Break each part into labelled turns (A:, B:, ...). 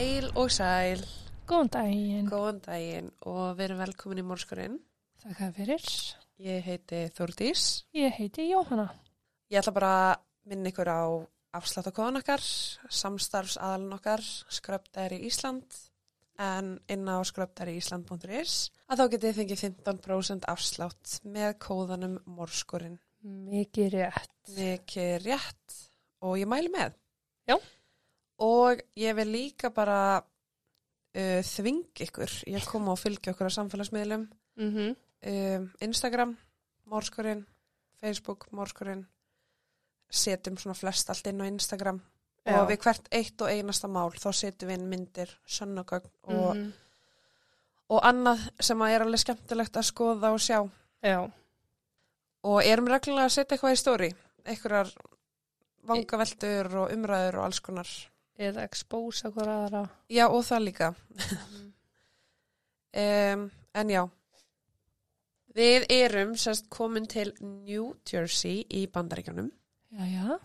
A: Heil og sæl,
B: Góðan daginn.
A: góðan daginn og við erum velkomin í Mórskurinn.
B: Þakka fyrir.
A: Ég heiti Þórdís.
B: Ég heiti Jóhanna.
A: Ég ætla bara að minna ykkur á afsláttakóðan okkar, samstarfsaðalinn okkar, skröpdæri Ísland, en inn á skröpdæriísland.is að þá getið fengið 15% afslátt með kóðanum Mórskurinn.
B: Mikið rétt.
A: Mikið rétt og ég mæli með.
B: Já.
A: Og ég vil líka bara uh, þving ykkur að koma og fylgja okkur á samfélagsmiðlum.
B: Mm -hmm.
A: um, Instagram, Mórskurinn, Facebook, Mórskurinn, setjum svona flest allt inn á Instagram og við hvert eitt og einasta mál þá setjum við inn myndir, sönnugögn og,
B: Mhm.
A: og annað sem að er alveg skemmtilegt að skoða og sjá
B: Já.
A: og erum reglulega að setja eitthvað í stóri, einhverjar vangaveltur og umræður og alls konar.
B: Eða expósa hver aðra.
A: Já og það líka. Um, en já, við erum sérst komin til New Jersey í
B: já.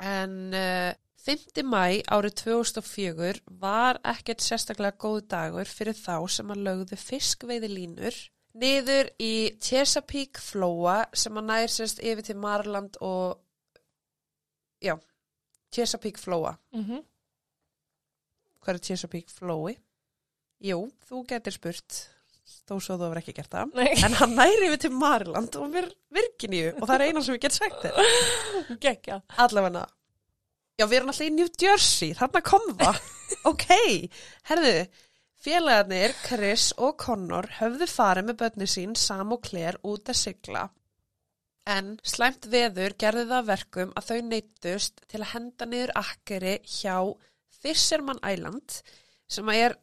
A: en uh, 5. mæ árið 2004 var ekkert sérstaklega góð dagur fyrir þá sem að lögðu fiskveiði línur niður í Chesapeake flóa sem að nær sérst yfir til Marland og já, Chesapeake flóa.
B: Mm -hmm.
A: Hvað er Chesapeake flói? Jú, þú getur spurt þó svo þú hefur ekki gert það.
B: Nei.
A: En hann næri við til Mariland og mér Virginíu og það er eina sem ég get sagt þér.
B: Gekja.
A: Allavega. Já, við erum alltaf í New Jersey, þarna kom það. ok, herðu, félagarnir Chris og Connor höfðu farið með börni sín Sam og Claire út að sigla. En slæmt veður gerði það að verkum að þau neyttust til að henda niður akkeri hjá Fisherman Island sem er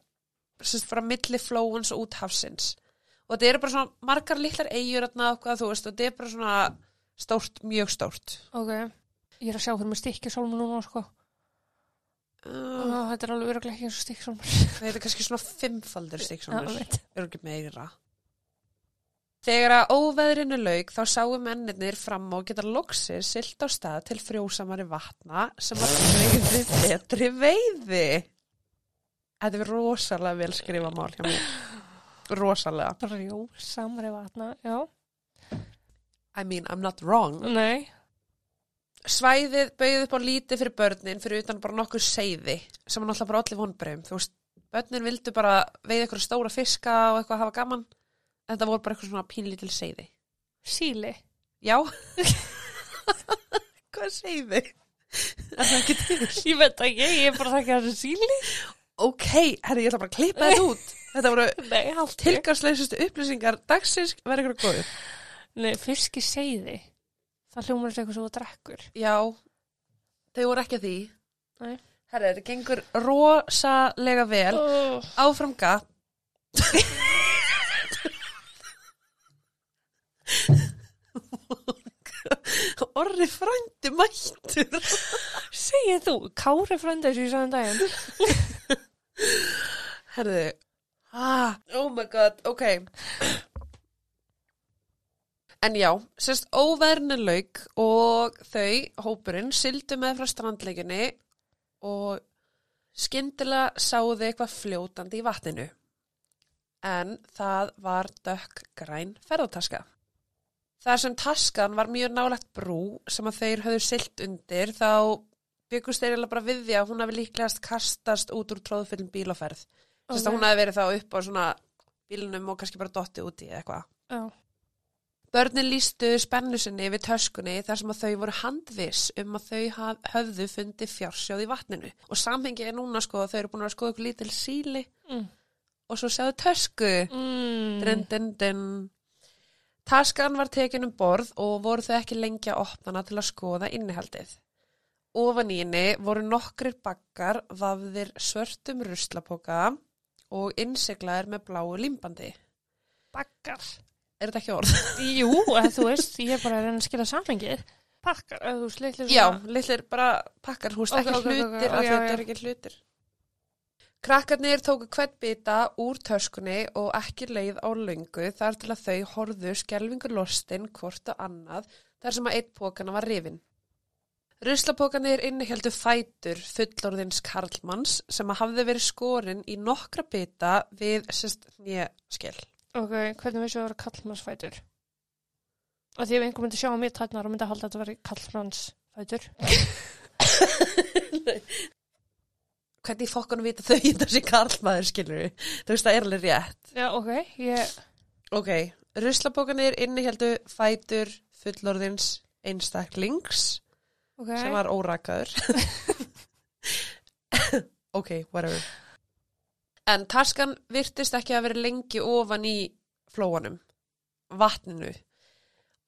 A: sérst frá milli flóans og út hafsins. Og þetta eru bara svona margar litlar eigur og hvað þú veist og þetta er bara svona stórt, mjög stórt.
B: Ok. Ég er að sjá fyrir mig stikkisólmu núna, sko.
A: Uh,
B: Ó, þetta er alveg öruglega ekki eins og stikkisólmur.
A: þetta er kannski svona fimmfaldur
B: veit.
A: eru ekki meira. Þegar að óveðrinu lauk þá sáu mennirnir fram á geta loksir silt á stað til frjósamari vatna sem að treyði betri veiði. Þetta er rosalega vel skrifa mál hjá mér. Rosalega.
B: Rjó, samri vatna. Já.
A: I mean, I'm not wrong.
B: Nei.
A: Svæðið bauð upp á lítið fyrir börnin fyrir utan bara nokkur seiði sem var náttúrulega bara allir vonbreyum. Þú veist, börnin vildu bara veiða ykkur stóra fiska og eitthvað hafa gaman. Þetta voru bara eitthvað svona pínlítil seiði.
B: Síli.
A: Já. Hvað er seiði? Er það ekki til?
B: Ég veit ekki, ég er bara að þakka þessu síli.
A: Ok, herri, ég ætla bara að klippa þetta út. Þetta voru tilgangsleisustu upplýsingar dagsins verður ykkur góður.
B: Nei, fiski seiði. Það hljómar þessu eitthvað svo að drekkur.
A: Já, þau voru ekki að því.
B: Nei.
A: Herri, þetta gengur rosalega vel.
B: Oh.
A: Áfram gatt. Orri frændi mættur.
B: Segið þú, Kári frændi þessu í saðan daginn.
A: Herðu. Ah, oh my god, ok. En já, sérst óverðinu lauk og þau, hópurinn, sildu með frá strandleikinni og skyndilega sáðu eitthvað fljótandi í vatninu. En það var dökk græn ferðartaska. Þar sem taskan var mjög nálegt brú sem að þeir höfðu silt undir þá byggust þeir bara við því að hún hafi líklegast kastast út úr tróðfyllin bílaferð. Sérst að hún hafi verið þá upp á svona bílnum og kannski bara dotti úti eða eitthvað.
B: Já.
A: Börnin lístu spennu sinni við töskunni þar sem að þau voru handviss um að þau höfðu fundið fjársjóð í vatninu. Og samhengi er núna sko að þau eru búin að skoða ykkur lítil síli
B: Mm.
A: og svo sjáðu tösku.
B: Mm.
A: Dun, dun, dun. Taskan var tekin um borð og voru þau ekki lengi að opna hana til að skoða innihaldið. Ofan í henni voru nokkrir bakkar vafðir svörtum ruslapoka og innsiglaðir með bláu límbandi.
B: Bakkar.
A: Er þetta ekki orð?
B: Jú, þú veist, ég er bara að reyna að skila samfengið. Pakkar, eða þú veist, litlir
A: Já, litlir bara pakkar, húst,
B: Ok,
A: ekki
B: ok, ok,
A: hlutir,
B: ok,
A: af
B: já,
A: þetta er ekki hlutir. Krakkarnir tóku hvert bita úr töskunni og ekki leið á löngu þar til að þau horfðu skelfingur lostin hvort og annað þar sem að eitt pókana var rifin. Ruslapókanir inniheldu fætur fullorðins karlmanns sem að hafði verið skorinn í nokkra bita við sérst nýjaskell.
B: Ok, hvernig vissu það að vera kallmannsfætur? Og því ef einhver myndi sjá á mér tætnar og myndi halda að þetta veri kallmannsfætur.
A: Hvernig fokkanum vita þau þetta sé karlmaður skilur Þú veist það er alveg rétt.
B: Já, ok, ég,
A: Ok, ruslapókanir inniheldu fætur fullorðins einstaklings
B: ok.
A: sem var órakaður. ok, whatever. En taskan virtist ekki að vera lengi ofan í flóanum, vatninu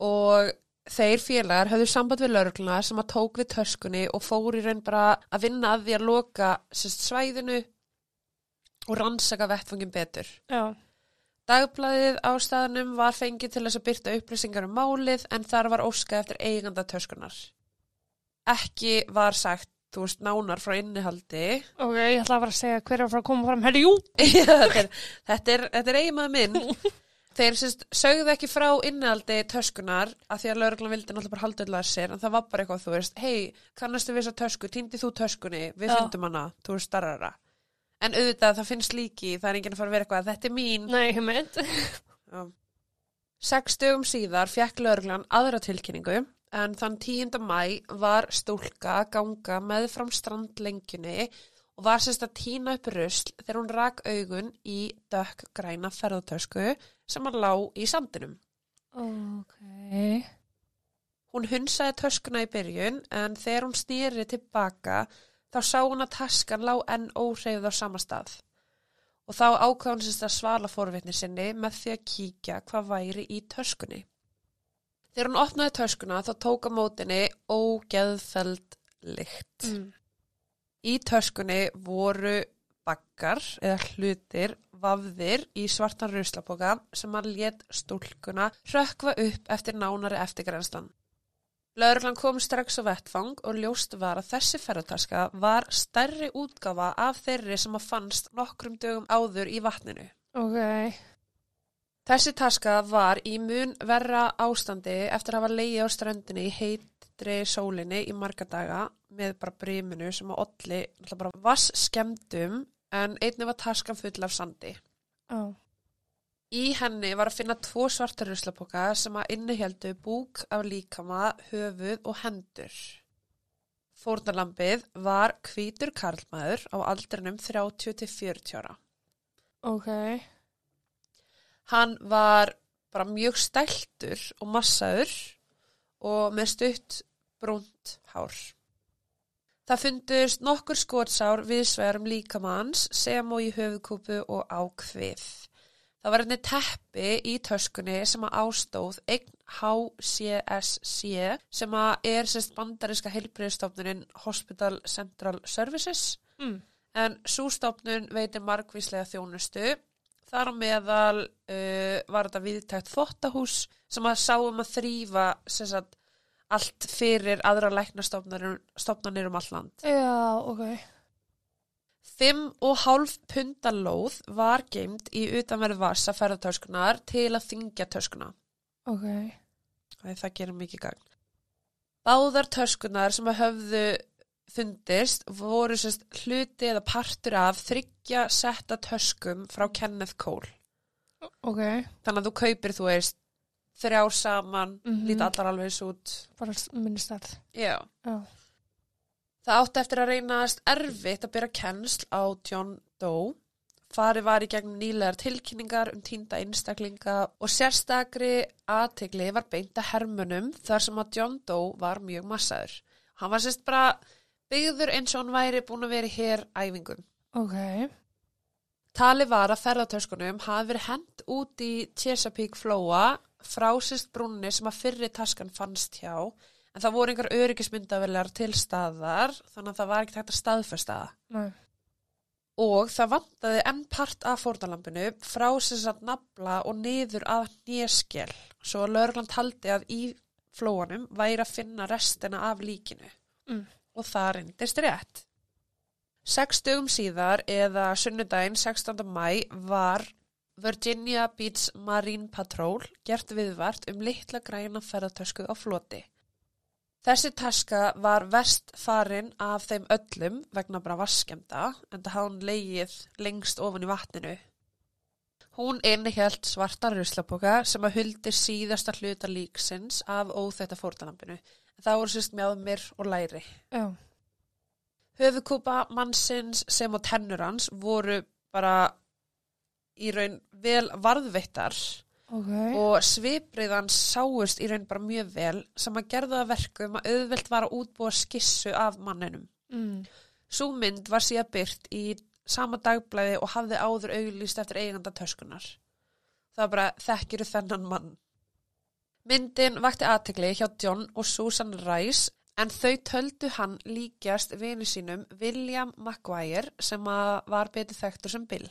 A: og þeir félagar höfðu samband við laurugluna sem að tók við töskunni og fór í raun bara að vinna að því að loka sérst, svæðinu og rannsaka vettfangin betur.
B: Já,
A: Dagblæðið á staðnum var fengið til þess að byrta upplýsingar um málið en þar var óskað eftir eiganda töskunar. Ekki var sagt, þú veist, nánar frá innihaldi.
B: ok, ég ætla að vera að segja hver er að koma fram. Herri, jú!
A: þetta er, er, er eiginmaður minn. Þeir sérst, sögðu ekki frá innihaldi töskunar að því að lauruglan vildi náttúrulega bara halda öll að sér en það var bara eitthvað, þú veist, hei, kannastu við þessa tösku, týndi þú töskunni, við
B: Já.
A: fundum hana, þú veist, starrara. En auðvitað það finnst líki, það er enginn að fara að vera eitthvað, þetta er mín,
B: Nei, ég meint.
A: Sex dögum síðar fekk lögreglan aðra tilkynningu en þann 10. mæ var stúlka ganga með fram strandlengjunni og var sérst að tína upp rusl þegar hún rak augun í dökk græna ferðartösku sem að lá í sandinum.
B: Ok.
A: Hún hunsaði töskuna í byrjun en þegar hún snýri tilbaka þá sá hún að taskan lá enn óhreyfð á sama stað. Og þá ákvað hún sérst að svala forvitni sinni með því að kíkja hvað væri í töskunni. Þegar hún opnaði töskuna þá tók á mótinni ógeðfeld lykt.
B: Mm.
A: Í töskunni voru baggar eða hlutir vafðir í svartan ruslapoka sem að lét stúlkuna hrökkva upp eftir nánari eftirgrænslan. Lögreglan kom strax á vettfang og ljóst var að þessi ferðartaska var stærri útgafa af þeirri sem að fannst nokkrum dögum áður í vatninu.
B: Ok.
A: Þessi taska var í mun verra ástandi eftir að hafa leiði á ströndinni í heitri sólinni í marga daga með bara bríminu sem að olli vass skemmdum en einnig var taskan full af sandi.
B: Já.
A: Í henni var að finna tvo svarta ruslapoka sem að inniheldu búk af líkama, höfuð og hendur. Fórnarlambið var hvítur karlmaður á aldrinum 30 til 40 ára.
B: Ok.
A: Hann var bara mjög stæltur og massaður og með stutt brúnt hár. Það fundust nokkur skotsár viðsvegarum líkamanns sem og í höfukúpu og á hvið. Það var einnig teppi í töskunni sem að ástóð eign HCSC sem að er sérst bandariska heilbriðstofnunin Hospital Central Services
B: Mm.
A: en sústofnun veitir margvíslega þjónustu. Þar á meðal uh, var þetta viðtækt þvottahús sem að sáum að þrýfa sem sagt, allt fyrir aðra læknastofnanir um all land.
B: Já, ok.
A: Fimm og hálf punda lóð var geimt í utanverð vasa ferðartöskunar til að þingja töskuna.
B: Ok.
A: Æ, það gerir mikið gagn. Báðar töskunar sem að höfðu fundist voru sérst hluti eða partur af þryggja setta töskum frá Kenneth Cole.
B: Ok.
A: Þannig að þú kaupir, þú veist, þrjár saman,
B: Mhm.
A: líta allar alveg eins út.
B: Bara s- minni stærð.
A: Já.
B: Já.
A: Það átti eftir að reynast erfitt að byrja kennsl á John Doe. Farið var í gegnum nýlegar tilkynningar um týnda einstaklinga og sérstakri aðtegli var beint að hermunum þar sem að John Doe var mjög massaður. Hann var sérst bara byggður eins og hann væri búin að vera hér æfingum.
B: Ok.
A: Tali var að ferðartöskunum hafi verið hent út í Chesapeake flóa frá sérst brúnni sem að fyrri taskan fannst hjá en það voru einhver öryggismyndavelar til staðar þannig að það var ekki hægt að staðfesta það. Og það vantaði enn part af fórnalampinu frá sérst að nafla og niður að néskel svo að lögreglan taldi að í flóanum væri að finna restina af líkinu
B: Mm.
A: og það reyndist rétt. Seks dögum síðar eða sunnudaginn 16. mæ var Virginia Beach Marine Patrol gert viðvart um litla græna ferðartösku á floti. Þessi taska var verst farin af þeim öllum vegna bara vaskemda en það hún leigið lengst ofan í vatninu. Hún innihjalt svarta ruslapoka sem að huldi síðasta hluta líksins af óþætta fórtalampinu. Það voru sérst mjáðumir og læri.
B: Já.
A: Höfukúpa mannsins sem og tennur hans voru bara í raun vel varðveittar
B: Ok.
A: og svipriðan sáust í raun bara mjög vel sem að gerða það verkum að auðvelt var að útbúa skissu af manninum.
B: Mm.
A: Sú mynd var síðan byrt í sama dagblæði og hafði áður auglýst eftir eiganda töskunar. Það var bara þekkiru þennan mann. Myndin vakti aðtegli hjá John og Susan Rice en þau töldu hann líkjast vinu sínum William Maguire sem var betur þekktur sem Bill.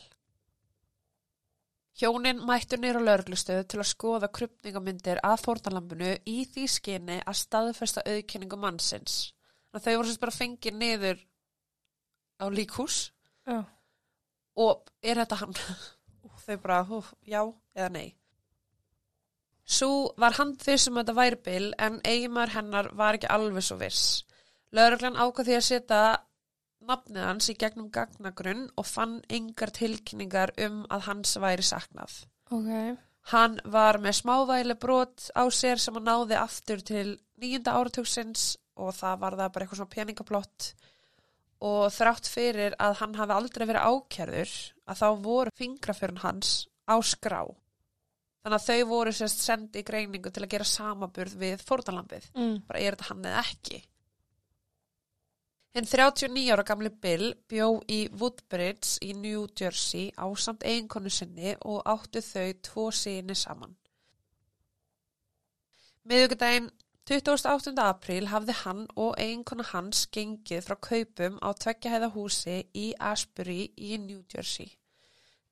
A: Hjónin mættu nýra lauruglustöðu til að skoða krupningamyndir að fórnalambinu í því skinni að staðfesta auðkynningu mannsins. Þannig að þau voru sérst bara fengið niður á líkhús
B: Já.
A: og er þetta hann? þau bara, hú, já eða nei. Svo var handviss um að þetta væri bil en eigimar hennar var ekki alveg svo viss. Lauruglan ákvað því að setja nafnið hans í gegnum gagnagrunn og fann yngar tilkynningar um að hans væri saknað.
B: Ok.
A: Hann var með smávæli brot á sér sem hann náði aftur til nýjunda áratugsins og það var það bara eitthvað svona peningaplott og þrátt fyrir að hann hafi aldrei verið ákjærður að þá voru fingrafjörn hans á skrá. Þannig að þau voru sérst sendi í greiningu til að gera samaburð við fórnalambið.
B: Mm.
A: Bara er þetta hann eða ekki? Hinn 39 ára gamli Bill bjó í Woodbridge í New Jersey á samt eiginkonu sinni og áttu þau tvo síni saman. Miðugudaginn 28. apríl hafði hann og eiginkonu hans gengið frá kaupum á tveggjahæða húsi í Ashbury í New Jersey.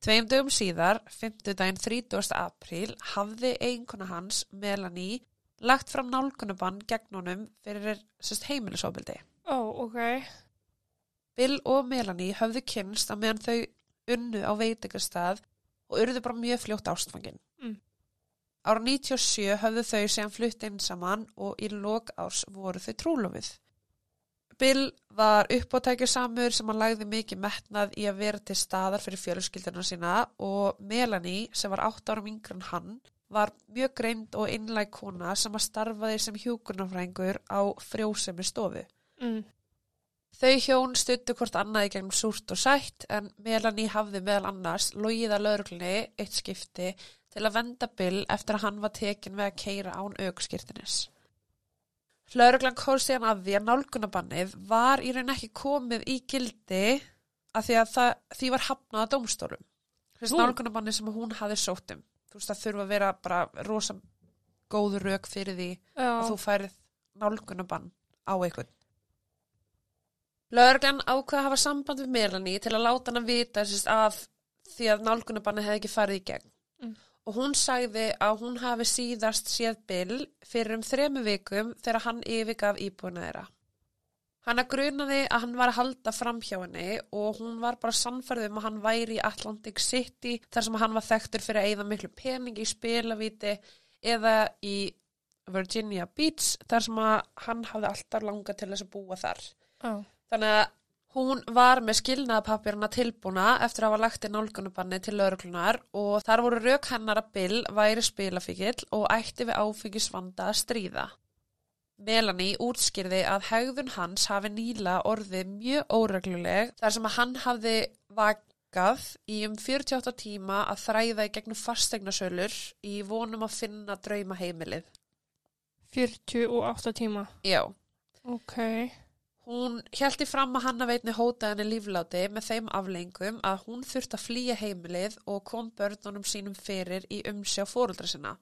A: Tveim dögum síðar, 5. daginn 30. apríl, hafði eiginkonu hans, Melanie, lagt fram nálgunubann gegn honum fyrir sérst
B: Ó, ok.
A: Bill og Melanie höfðu kynst að meðan þau unnu á veitingastað og urðu bara mjög fljótt ástfangin.
B: Mm.
A: Ára 97 höfðu þau sem flutt inn saman og í lok árs voru þau trúlofið. Bill var uppátækju samur sem hann lagði mikið metnað í að vera til staðar fyrir fjölskyldina sína og Melanie sem var 8 árum yngre en hann var mjög greind og innlæg kona sem að starfaði sem hjúkurnafrængur á frjósemi stofu.
B: Mm.
A: Þau hjón stuttu hvort annað í gegnum súrt og sætt en Melanie hafði meðal annars logið að lauruglunni eitt skipti til að venda Bill eftir að hann var tekin við að keira án augskirtinis. Lauruglan komst síðan að því að nálgunabannið var í raun ekki komið í gildi að því að það, því var hafnað að dómstólum. Þess nálgunabannið sem hún hafði sótt um. Þú veist það þurfa að vera bara rosa góð rök fyrir því
B: Já.
A: að þú færið nálgunabann á einhvern. Lögreglan ákvað að hafa samband við Melanie til að láta hana vita sérst, af því að nálgunabanni hefði ekki farið í gegn.
B: Mm.
A: Og hún sagði að hún hafi síðast séð Bill fyrir um þremu vikum þegar hann yfirgaf íbúina þeirra. Hanna grunaði að hann var að halda fram hjá henni og hún var bara sannfærið um að hann væri í Atlantic City þar sem hann var þekktur fyrir að eyða miklu pening í spilavíti eða í Virginia Beach þar sem að hann hafði alltaf langað til þess að búa þar.
B: Já.
A: Þannig að hún var með skilnaðapapirna tilbúna eftir að hafa lagt í nálgunubanni til lauruglunar og þar voru rauk hennar að Bill væri spilafíkil og ætti við áfengisvanda að stríða. Melanie útskýrði að hegðun hans hafi nýla orðið mjög óregluleg þar sem að hann hafði vakað í um 48 tíma að þræða í gegnum fastegnasölur í vonum að finna drauma heimilið.
B: 48 tíma.
A: Já.
B: Ok.
A: Hún hjælti fram að hann að veitni hóta henni lífláti með þeim aflengum að hún þurfti að flýja heimilið og kom börnunum sínum fyrir í umsjá fóruldra sinna.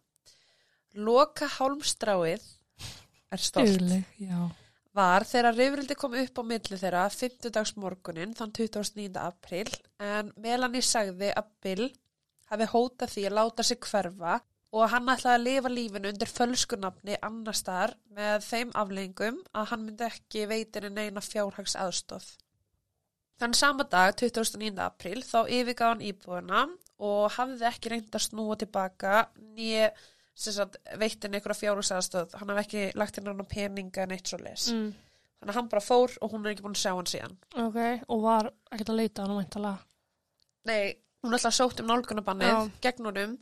A: Loka hálmstráið er stolt var þegar rifrildi kom upp á milli þeirra 50 dags morgunin þann 29. april en Melanie sagði að Bill hafi hótað því að láta sig hverfa og hann ætlaði að lifa lífinu undir fölskunafni annar staðar með þeim aflengum að hann myndi ekki veitinu neina fjárhags aðstóð. Þann sama dag, 29. april, þá yfirgaf hann íbúðuna og hafði ekki reynd að snúa tilbaka nýja sagt, veitt henni einhverja fjárhúsaðastöð, hann hafði ekki lagt henni hann peninga en eitt svo les.
B: mm.
A: Þannig að hann bara fór og hún er ekki búin að sjá hann síðan.
B: ok, og var ekkert að leita hann væntalega.
A: Nei, hún ætla að sótt um nálgunabannið gegn honum,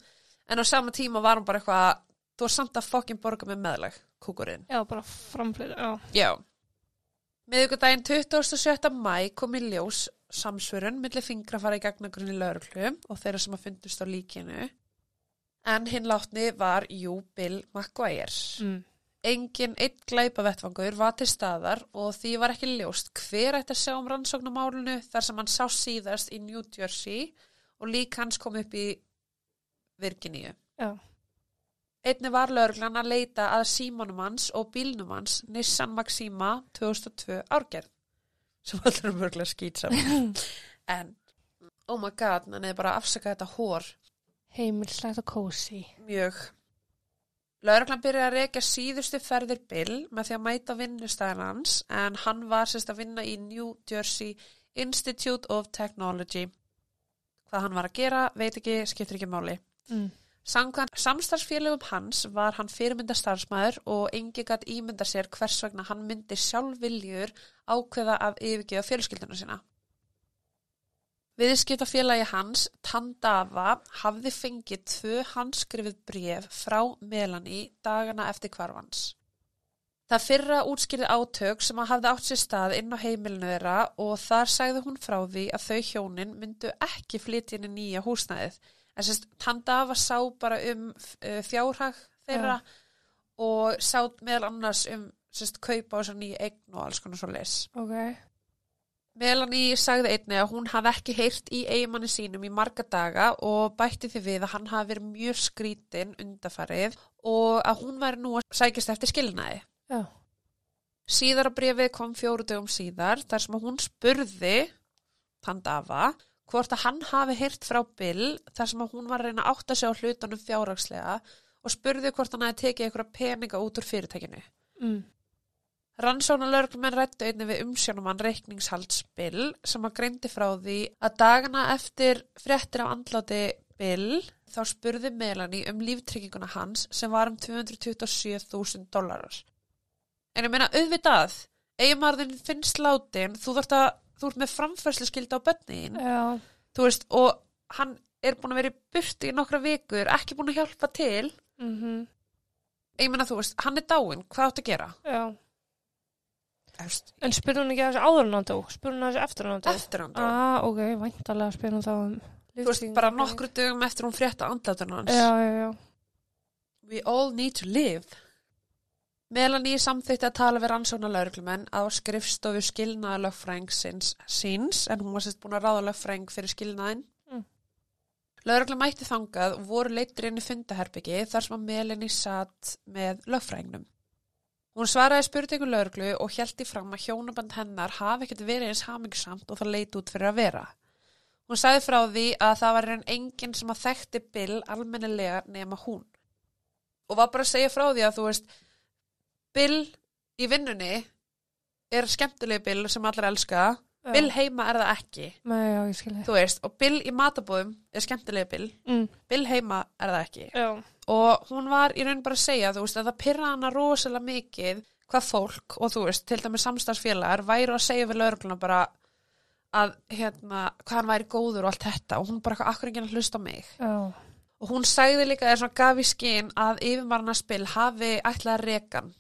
A: en á sama tíma var hún bara eitthvað, þú er samt að fokkin borga með meðlag, kúkurinn.
B: Já, bara framflýð, já.
A: Miðvikudaginn 27. mæ kom í ljós samsvörun millir fingra fara í gagnagrunni lauruglu og þeirra sem að fundust á líkinu. En hinn látni var jú Bill McGuire.
B: Mm.
A: Engin eitt glæpa vettvangur var til staðar og því var ekki ljóst hver ætti að sjá um rannsóknumálunu þar sem hann sá síðast í New Jersey og lík hans kom upp í Virginíu.
B: Já.
A: Einni var lögreglan að leita að símanum hans og bílnum hans Nissan Maxima 2002 árgerð sem allir er mörglega skýt saman. en, oh my god, hann er bara að afsaka þetta hór
B: Heimilslegt og kósi.
A: mjög. Lögreglan byrjaði að rekja síðustu ferðir Bill með því að mæta vinnustæðan hans en hann var sérst að vinna í New Jersey Institute of Technology. Hvað hann var að gera, veit ekki, skiptir ekki máli.
B: Mm.
A: Samkvæmt samstarfsfélögum hans var hann fyrirmynda starfsmæður og engi gætt ímynda sér hvers vegna hann myndi sjálf viljur ákveða af yfirgefa fjölskylduna sína. Viðskiptafélagi hans, Tandava, hafði fengið tvö handskrifið bref frá Melanie dagana eftir hvarfans. Það fyrra útskýrði átök sem að hafði átt sér stað inn á heimilinu þeirra og þar sagði hún frá því að þau hjónin myndu ekki flytja inn í nýja húsnæðið. En sérst, Tandava sá bara um uh, fjárhag þeirra og sá meðal annars um sérst, kaupa á þessar nýja eign og alls konar svo les.
B: Ok.
A: Melanie sagði einni að hún hafði ekki heyrt í eigimanni sínum í marga daga og bætti því við að hann hafi verið mjög skrítin undafarið og að hún væri nú að sækjast eftir skilnaði.
B: Já.
A: Síðar að brefið kom fjóru dögum síðar þar sem hún spurði Tandafa hvort að hann hafi heyrt frá Bill þar sem að hún var að reyna að átta sig á hlutunum fjárhagslega og spurði hvort hann hafi tekið einhverja peninga út úr fyrirtækinu.
B: Mm.
A: Rannsóna lögreglumenn rættu einni við umsjónumann reikningshalds Bill sem að greindi frá því að dagana eftir fréttir af andláti Bill þá spurði Melanie um líftrygginguna hans sem var um 227.000 dólarar. En ég meina auðvitað, eiginmarðin finnst látin, þú þarft að, þú ert með framfærslu skilda á bönniðin,
B: Já.
A: þú veist, og hann er búin að vera í burti í nokkra vikur, ekki búin að hjálpa til.
B: Mm
A: Ég meina, þú veist, hann er dáinn, hvað áttu að gera?
B: Já.
A: Efst,
B: En spyr hún ekki að þessi áður hann dó? Spyr hún að þessi eftir hann dó?
A: eftir hann dó.
B: Ah, ok, væntalega spyr hún þá um
A: Þú veist, bara nokkru dögum eftir hún frétta andláturinn hans.
B: Já, já, já.
A: We all need to live. Melanie samþýtti að tala við rannsóna lauruglumenn á skrifstofu skilnaða lögfrængsins síns, en hún var sérst búin að ráða lögfræng fyrir skilnaðin.
B: Mm.
A: Lögreglum mætti þangað og voru leittir inn í fundaherbyggi þar sem að Melanie satt með lögfrængnum. Hún svaraði spurningu lauruglu og hjælti fram að hjónaband hennar hafi ekkert verið eins hamingsamt og það leit út fyrir að vera. Hún sagði frá því að það var enn enginn sem að þekkti Bill almennilega nema hún. Og var bara að segja frá því að þú veist, Bill í vinnunni er skemmtilegi Bill sem allir elska,
B: Já.
A: Bill heima er það ekki,
B: Nei, já, ég skilji.
A: þú veist, og Bill í matabóðum er skemmtilegi Bill,
B: Mm.
A: Bill heima er það ekki.
B: Já.
A: Og hún var í raun bara að segja, þú veist, að það pyrra hana rosalega mikið hvað fólk og þú veist, til dæmis samstagsfélagar væru að segja við laurugluna bara að hérna, hvað hann væri góður og allt þetta og hún bara eitthvað akkur ekki að hlusta á mig.
B: Já.
A: Og hún sagði líka eða svona gaf í skinn að yfirmarna spil hafi ætlað að rekan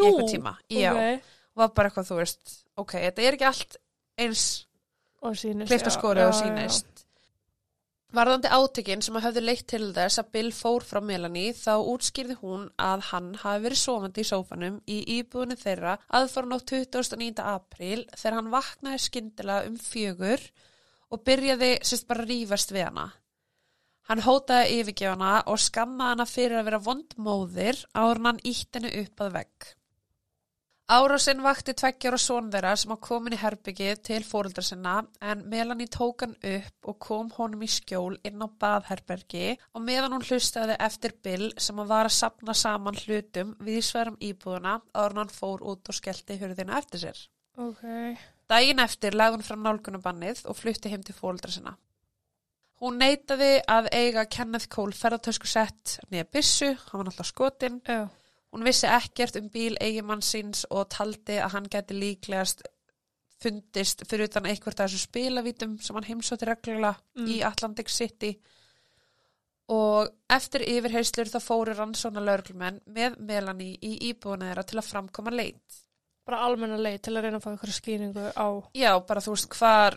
A: í einhver tíma. Já,
B: Ok.
A: og var bara eitthvað, þú veist, ok, þetta er ekki allt eins
B: Og sýnist.
A: klift
B: já,
A: og sýnist. Varðandi átökin sem að höfðu leitt til þess að Bill fór frá Melanie þá útskýrði hún að hann hafi verið sofandi í sófanum í íbúðinu þeirra aðfóran á 29. apríl þegar hann vaknaði skyndilega um fjögur og byrjaði sérst bara að rífast við hana. Hann hótaði yfirgefana og skammaði hana fyrir að vera vondmóðir áður en hann ítt henni upp að vegg. Árásinn vakti tveggjar og son þeirra sem að komin í herbyggið til fóreldra sinna en Melanie tók hann upp og kom honum í skjól inn á baðherbergi og meðan hún hlustaði eftir Bill sem að var að sapna saman hlutum við sverum íbúðuna áður hann fór út og skellti hurðina eftir sér.
B: Ok.
A: Dægin eftir lagði hún fram nálgunabannið og flutti heim til fóreldra sinna. Hún neitaði að eiga Kenneth Cole ferðartösku sett nýja byssu, hann var náttúrulega skotin.
B: Já.
A: Hún vissi ekkert um bíl eigimann síns og taldi að hann geti líklegast fundist fyrir utan eitthvað af þessu spilavítum sem hann heimsótti reglulega
B: Mm.
A: í Atlantic City og eftir yfirheyslur þá fóru rannsóna lögreglumenn með Melanie í íbúinu þeirra til að framkoma leit.
B: Bara almenna leið til að reyna að fá ykkur skýringu á...
A: Já, bara þú veist hvar,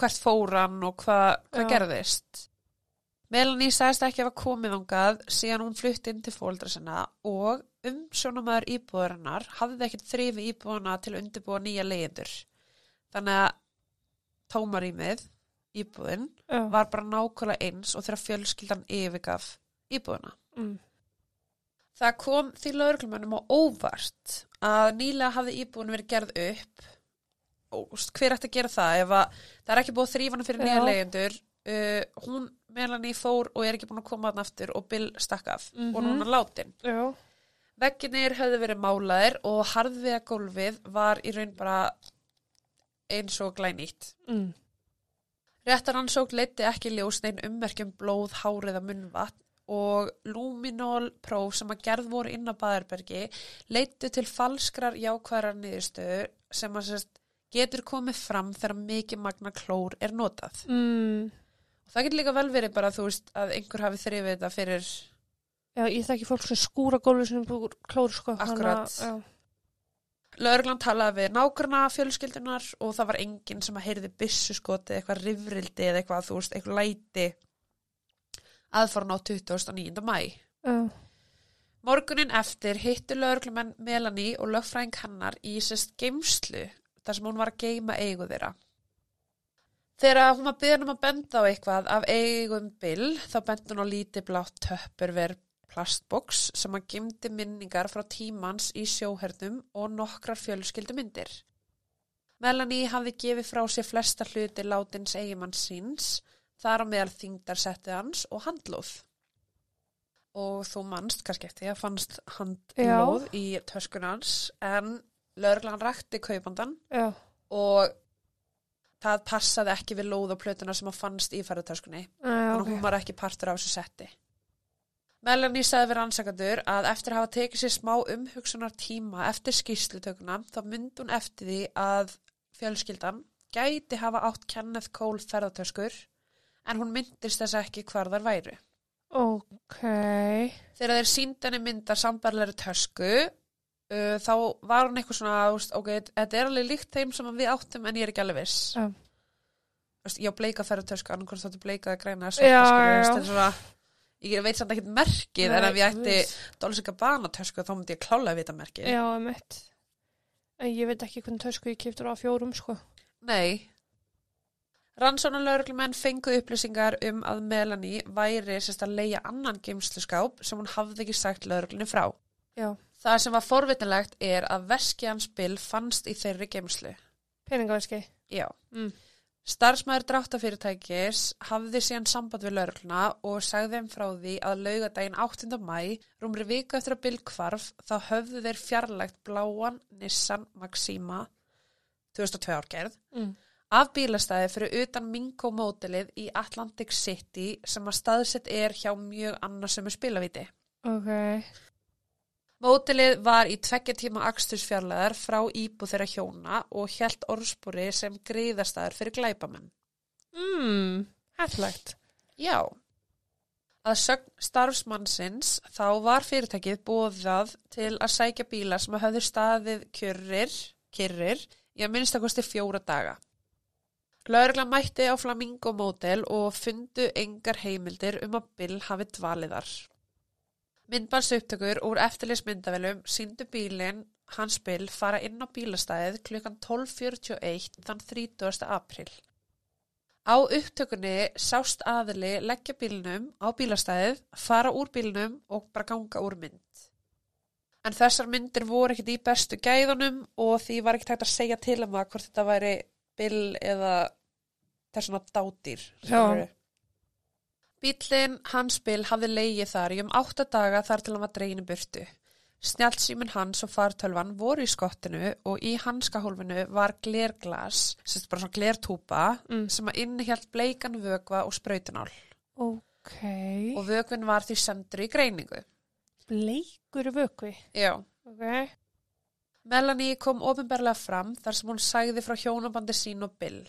A: hvert fór hann og hvað, hvað
B: Já.
A: gerðist. Melanie sagðist ekki að hafa komið ángað síðan hún flutti inn til fóldra sinna og umsjónamaður íbúðurinnar hafði ekkert þrifi íbúðuna til að undirbúa nýja leyendur. Þannig að tómarýmið, íbúðin,
B: Já.
A: var bara nákvæmlega eins og þegar fjölskyldan yfirgaf íbúðuna.
B: Mm.
A: Það kom því lauruglumennum á óvart að nýlega hafði íbúin verið gerð upp og hver ætti að gera það ef að það er ekki búið þrýfana fyrir nýja
B: Já.
A: leyendur uh, hún Melanie fór og er ekki búin að koma hann aftur og Bill stakk af
B: Mhm.
A: og núna látin. Vegginir höfðu verið málaðir og harðviða gólfið var í raun bara eins og glænýtt.
B: Mm.
A: Réttaransók leiti ekki ljósnein ummerkjum blóð, hárið að munnvatn og luminol próf sem að gerð voru inn á Baðarbergi leitu til falskrar jákvæðrar niðurstöðu sem að sérst, getur komið fram þegar mikið magna klór er notað.
B: Mm.
A: Og það getur líka vel verið bara þú veist að einhver hafi þrifið þetta fyrir
B: Já, ég þekki fólk sem skúra gólfið sinni búið klór, sko.
A: Akkurat. Lögreglan talaði við nágrana fjölskyldunar og það var enginn sem að heyrði byssuskoti, eitthvað rifrildi eða eitthvað, þú veist, eitthvað læti aðfarn á 29. mæ.
B: Já.
A: Morgunin eftir hittu lögreglumenn Melanie og lögfræðing hennar í sérst geimslu þar sem hún var að geima eigu þeirra. Þegar hún var byggðan um að benda á eitthvað af eigum Bill þá benda hún á lítið blátt töpperver plastboks sem að gemdi minningar frá tímans í sjóhernum og nokkrar fjölskyldumyndir. Melanie hafði gefið frá sér flesta hluti látins eigimanns síns, þar á meðal þingdarsettið hans og handlóð. Og þú manst kannski eftir að fannst handlóð í töskunans en lögreglan rakti kaupandan
B: Já.
A: og það passaði ekki við lóð og plötuna sem að fannst í ferðartöskunni. Þannig að
B: ok.
A: hún var ekki partur af þessu setti. Melanie sagði við rannsakandur að eftir að hafa tekið sér smá umhugsunar tíma eftir skýrslutökuna þá myndi hún eftir því að fjölskyldan gæti hafa átt Kenneth Cole ferðartöskur en hún myndist þess ekki hvar þar væru.
B: Ok.
A: Þegar þeir síndi henni myndar sambarlegri tösku uh, þá var hún eitthvað svona, veist, ok, þetta er alveg líkt þeim sem við áttum en ég er ekki alveg viss.
B: Já.
A: Veist, ég á bleika ferðartösku, annarkvæmst þáttu bleika að græna
B: Já,
A: svarta, skilur,
B: já,
A: veist,
B: já.
A: þetta er svona, ég veit samt ekkert merkið, en
B: Nei,
A: ef ég ætti. Dolce Gabbana tösku þá myndi ég klálega vita merkið.
B: Já, mitt. En ég veit ekki hvernig tösku ég kiptur á fjórum, sko.
A: Nei. Rannsónalörglumenn fengu upplýsingar um að Melanie væri sérst að leia annan geimsluskáp sem hún hafði ekki sagt lögreglunni frá.
B: Já.
A: Það sem var forvitinlegt er að veski hans bil fannst í þeirri geimslu.
B: Peningaverski.
A: Já.
B: Mm.
A: Starfsmæður dráttafyrirtækis hafði síðan samband við lögregluna og sagði þeim frá því að laugadaginn 8. mæ, rúmri viku eftir að Bill kvarf, þá höfðu þeir fjarlægt bláan Nissan Maxima 2002 árgerð
B: Mm.
A: af bílastæði fyrir utan Mingo mótilið í Atlantic City sem að staðsett er hjá mjög annarsömu spilavíti.
B: Ok.
A: Mótilið var í tveggja tíma akstursfjarlæðar frá íbú þeirra hjóna og hjælt orðspúri sem greiðastæður fyrir glæpamenn.
B: Mm. Hættlegt.
A: Já. Að sögn starfsmannsins þá var fyrirtækið bóðað til að sækja bíla sem höfðu staðið kjörrir, kyrrir í að minnstakosti fjóra daga. Lögregla mætti á Flamingo Motel og fundu engar heimildir um að Bill hafi dvaliðar. Myndbansuptökur úr eftirlismyndavelum síndu bílinn hans Bill fara inn á bílastæðið klukkan 12.41 þann 30. april. Á upptökunni sást aðili leggja bílnum á bílastæðið, fara úr bílnum og bara ganga úr mynd. En þessar myndir voru ekkert í bestu gæðunum og því var ekkert hægt að segja til um það hvort þetta væri Bill eða þessuna dátýr.
B: Já.
A: Bílinn hans Bill hafði leigið þar í um átta daga þar til hann var dreginu burtu. Snjálfsýmin hans og fartölvan voru í skottinu og í hanskahólfinu var glerglas, sem sagt bara svona glertúpa,
B: Mm.
A: sem að innihjalt bleikan vökva og sprautunál.
B: Ok.
A: Og vökvin var því sendur í greiningu.
B: Bleikur vökvi.
A: Já.
B: Ok.
A: Melanie kom ofinberlega fram þar sem hún sagði frá hjónabandi sín og Bill.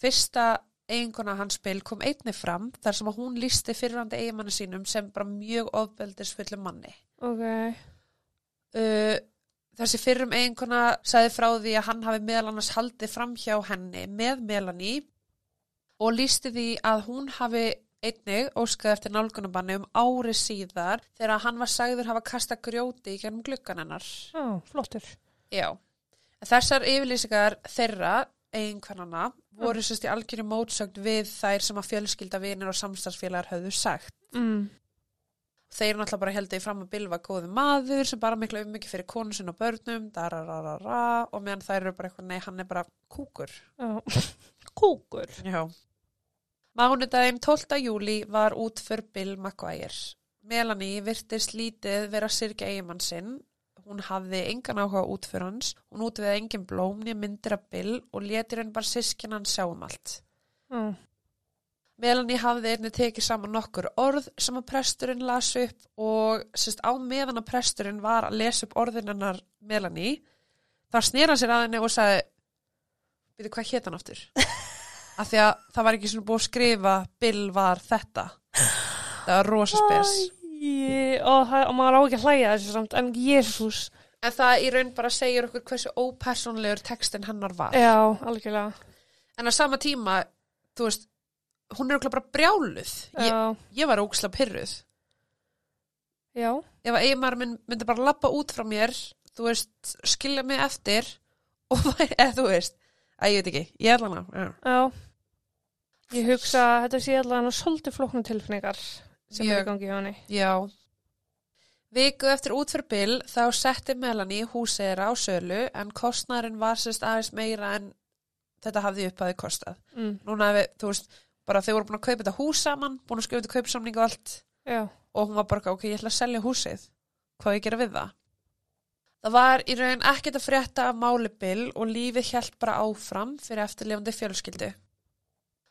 A: Fyrsta eiginkona hans Bill kom einni fram þar sem að hún lísti fyrrandi eigimanni sínum sem bara mjög ofbeldisfullum manni.
B: Ok.
A: Uh, þessi fyrrum eiginkona sagði frá því að hann hafi meðal annars haldið fram hjá henni með Melanie og lísti því að hún hafi einnig óskaði eftir nálgunabanni um ári síðar þegar hann var sagður hafa kasta grjóti í gennum gluggan hennar.
B: Já, flottur.
A: Já. Þessar yfirlýsingar þeirra eiginkvennana voru sérst í algjörju mótsögn við þær sem að fjölskylda vinir og samstagsfélagar höfðu sagt.
B: Mm.
A: Þeir náttúrulega bara heldur í fram að Bill var góði maður sem bara miklu um mikið fyrir konu sinna og börnum, darararara, og meðan þær eru bara eitthvað, nei, hann er bara kúkur.
B: Já. Kúkur.
A: Já. Mánudaginn 12. júli var út fyrir Bill McGuire. Melanie virtist lítið vera að syrkja eigimann sinn. Hún hafði engan áhuga út fyrir hans. Hún útviði engin blómni myndir af Bill og letir henn bara sískinn hann sjá um allt.
B: Já.
A: Melanie hafði einnig tekið saman nokkur orð sem að presturinn las upp og sérst á meðan að presturinn var að lesa upp orðin hennar Melanie þá snýra sér að henni og sagði byrju hvað hétt hann aftur af því að það var ekki svona búið að skrifa Bill var þetta það var rosa spes
B: Æ, og, það, og maður á ekki að hlæja þessu samt, en jésús.
A: en það í raun bara segir okkur hversu ópersonlegur textin hennar var
B: Já, algjörlega.
A: en á sama tíma, þú veist hún er okkur bara brjáluð ég, ég var óksla pyrruð
B: já,
A: ef að eiginmaður minn myndi bara lappa út frá mér þú veist, skilja mig eftir og eða þú veist að ég veit ekki, ég er hana já.
B: já. Ég hugsa þetta sé allavega svolítið flóknum tilfinningar sem
A: Ég-
B: er í gangi hjá henni.
A: já Viku eftir útfyrir Bill þá setti Melanie húseira á sölu en kostnærin var sérst aðeins meira en þetta hafði upp að þið kostað.
B: Mm.
A: Núna hefði, þú veist, bara þau voru búin að kaupa þetta hús saman, búin að þetta kaupsamning og allt
B: Já,
A: og hún var bara, ok, ég ætla að selja húsið hvað ég að gera við það það var í raun ekkert að frétta af máli Bill og lífið hjælt bara áfram fyrir eftirlifandi fjölskyldu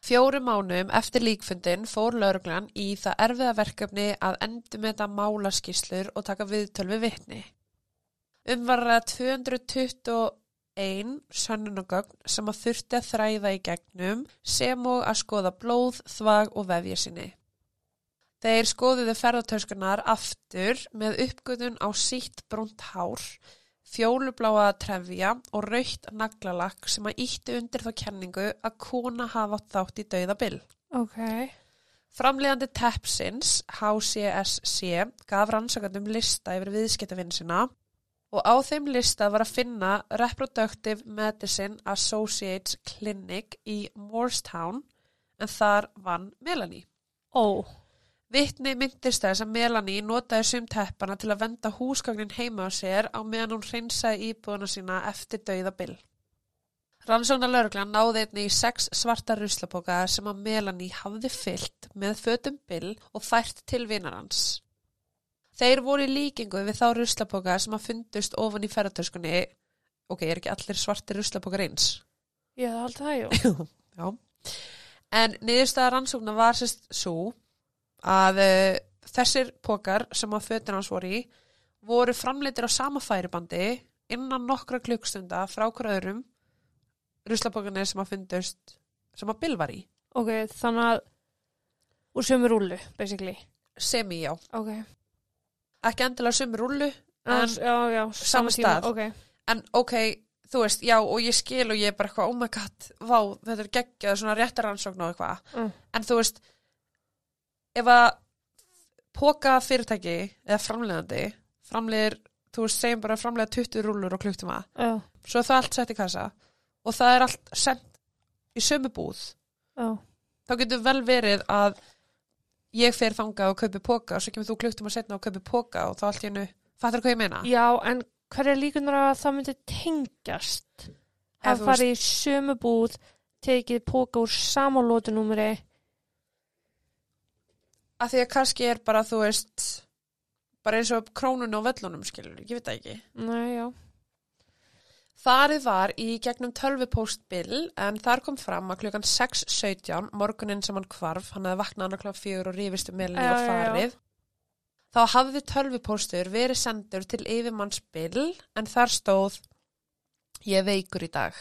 A: fjórum mánum eftir líkfundin fór lauruglan í það erfiða verkefni að endumeta málaskíslur og taka viðtöl við vitni. Umvarða 221 sönnunagögn sem að þurfti að þræða í gegnum sem og að skoða blóð, þvag og vefja sinni. Þeir skoðuðu ferðartöskunar aftur með uppgötun á sítt brúnt hár, fjólubláa trefja og raukt naglalakk sem að ítti undir þá kenningu að kona hafa átt þátt í dauðabill.
B: ok.
A: Framleiðandi Tepsins, HCSC, gaf rannsakandum lista yfir viðskiptavinnsina og á þeim lista var að finna Reproductive Medicine Associates Clinic í Moorestown en þar vann Melanie.
B: Ó,
A: Vittni myndist þess að Melanie notaði sum teppana til að venda húsgagnin heima á sér á meðan hún hreinsaði íbúðuna sína eftir dauða Bill. Rannsóknar lauruglan náði einni í sex svarta ruslapoka sem að Melanie hafði fyllt með fötum Bill og fært til vinar hans. Þeir voru í líkingu við þá ruslapoka sem að fundust ofan í ferðartöskunni. Ok, er ekki allir svartir ruslapokar eins?
B: ég hef haldið það, jú.
A: Já. En niðurstaða rannsóknar var sérst svo að uh, þessir pokar sem að fötin hans voru í voru framleitir á sama færibandi innan nokkra klukkstunda frá hver öðrum ruslapokarnir sem að fundust sem að Bill var í.
B: Ok, þannig að úr sömu rúlu, basically.
A: Semi, já.
B: Ok.
A: Ekki endilega sumi rullu,
B: En, já, já,
A: sama
B: tíma,
A: stað.
B: Ok,
A: en ok, þú veist, já, og ég skil og ég er bara eitthvað, oh my god, vá, þetta er geggjað, svona réttaransókn og eitthvað.
B: Mm.
A: En þú veist, ef að póka fyrirtæki eða framleiðandi, framleiðir, þú veist, segjum bara að framleiða 20 rúllur og klukktíma,
B: já,
A: svo er það allt sett í kassa og það er allt sendt í sömu búð,
B: já.
A: þá getur vel verið að ég fer þangað og kaupi póka og svo kemur þú klukktíma setna og kaupi póka og þá allt í hennu, fattar hvað ég meina?
B: Já, en hver er líkunar að það myndi tengjast? Að fara í sömu búð, tekið póka úr sama lótunúmeri.
A: Að því að kannski er bara, þú veist bara eins og krónun og vellunum skilur, ég veit það ekki.
B: Nei, já.
A: Farið var í gegnum tölvupóstbill en þar kom fram að klukkan 6.17 morgunin sem hann kvarf, hann hefði vaknað klukkan 4 og rífist um meðlinni
B: Já,
A: og
B: já, já.
A: farið. Þá hafði tölvupóstur verið sendur til yfirmannsbill en þar stóð ég veikur í dag.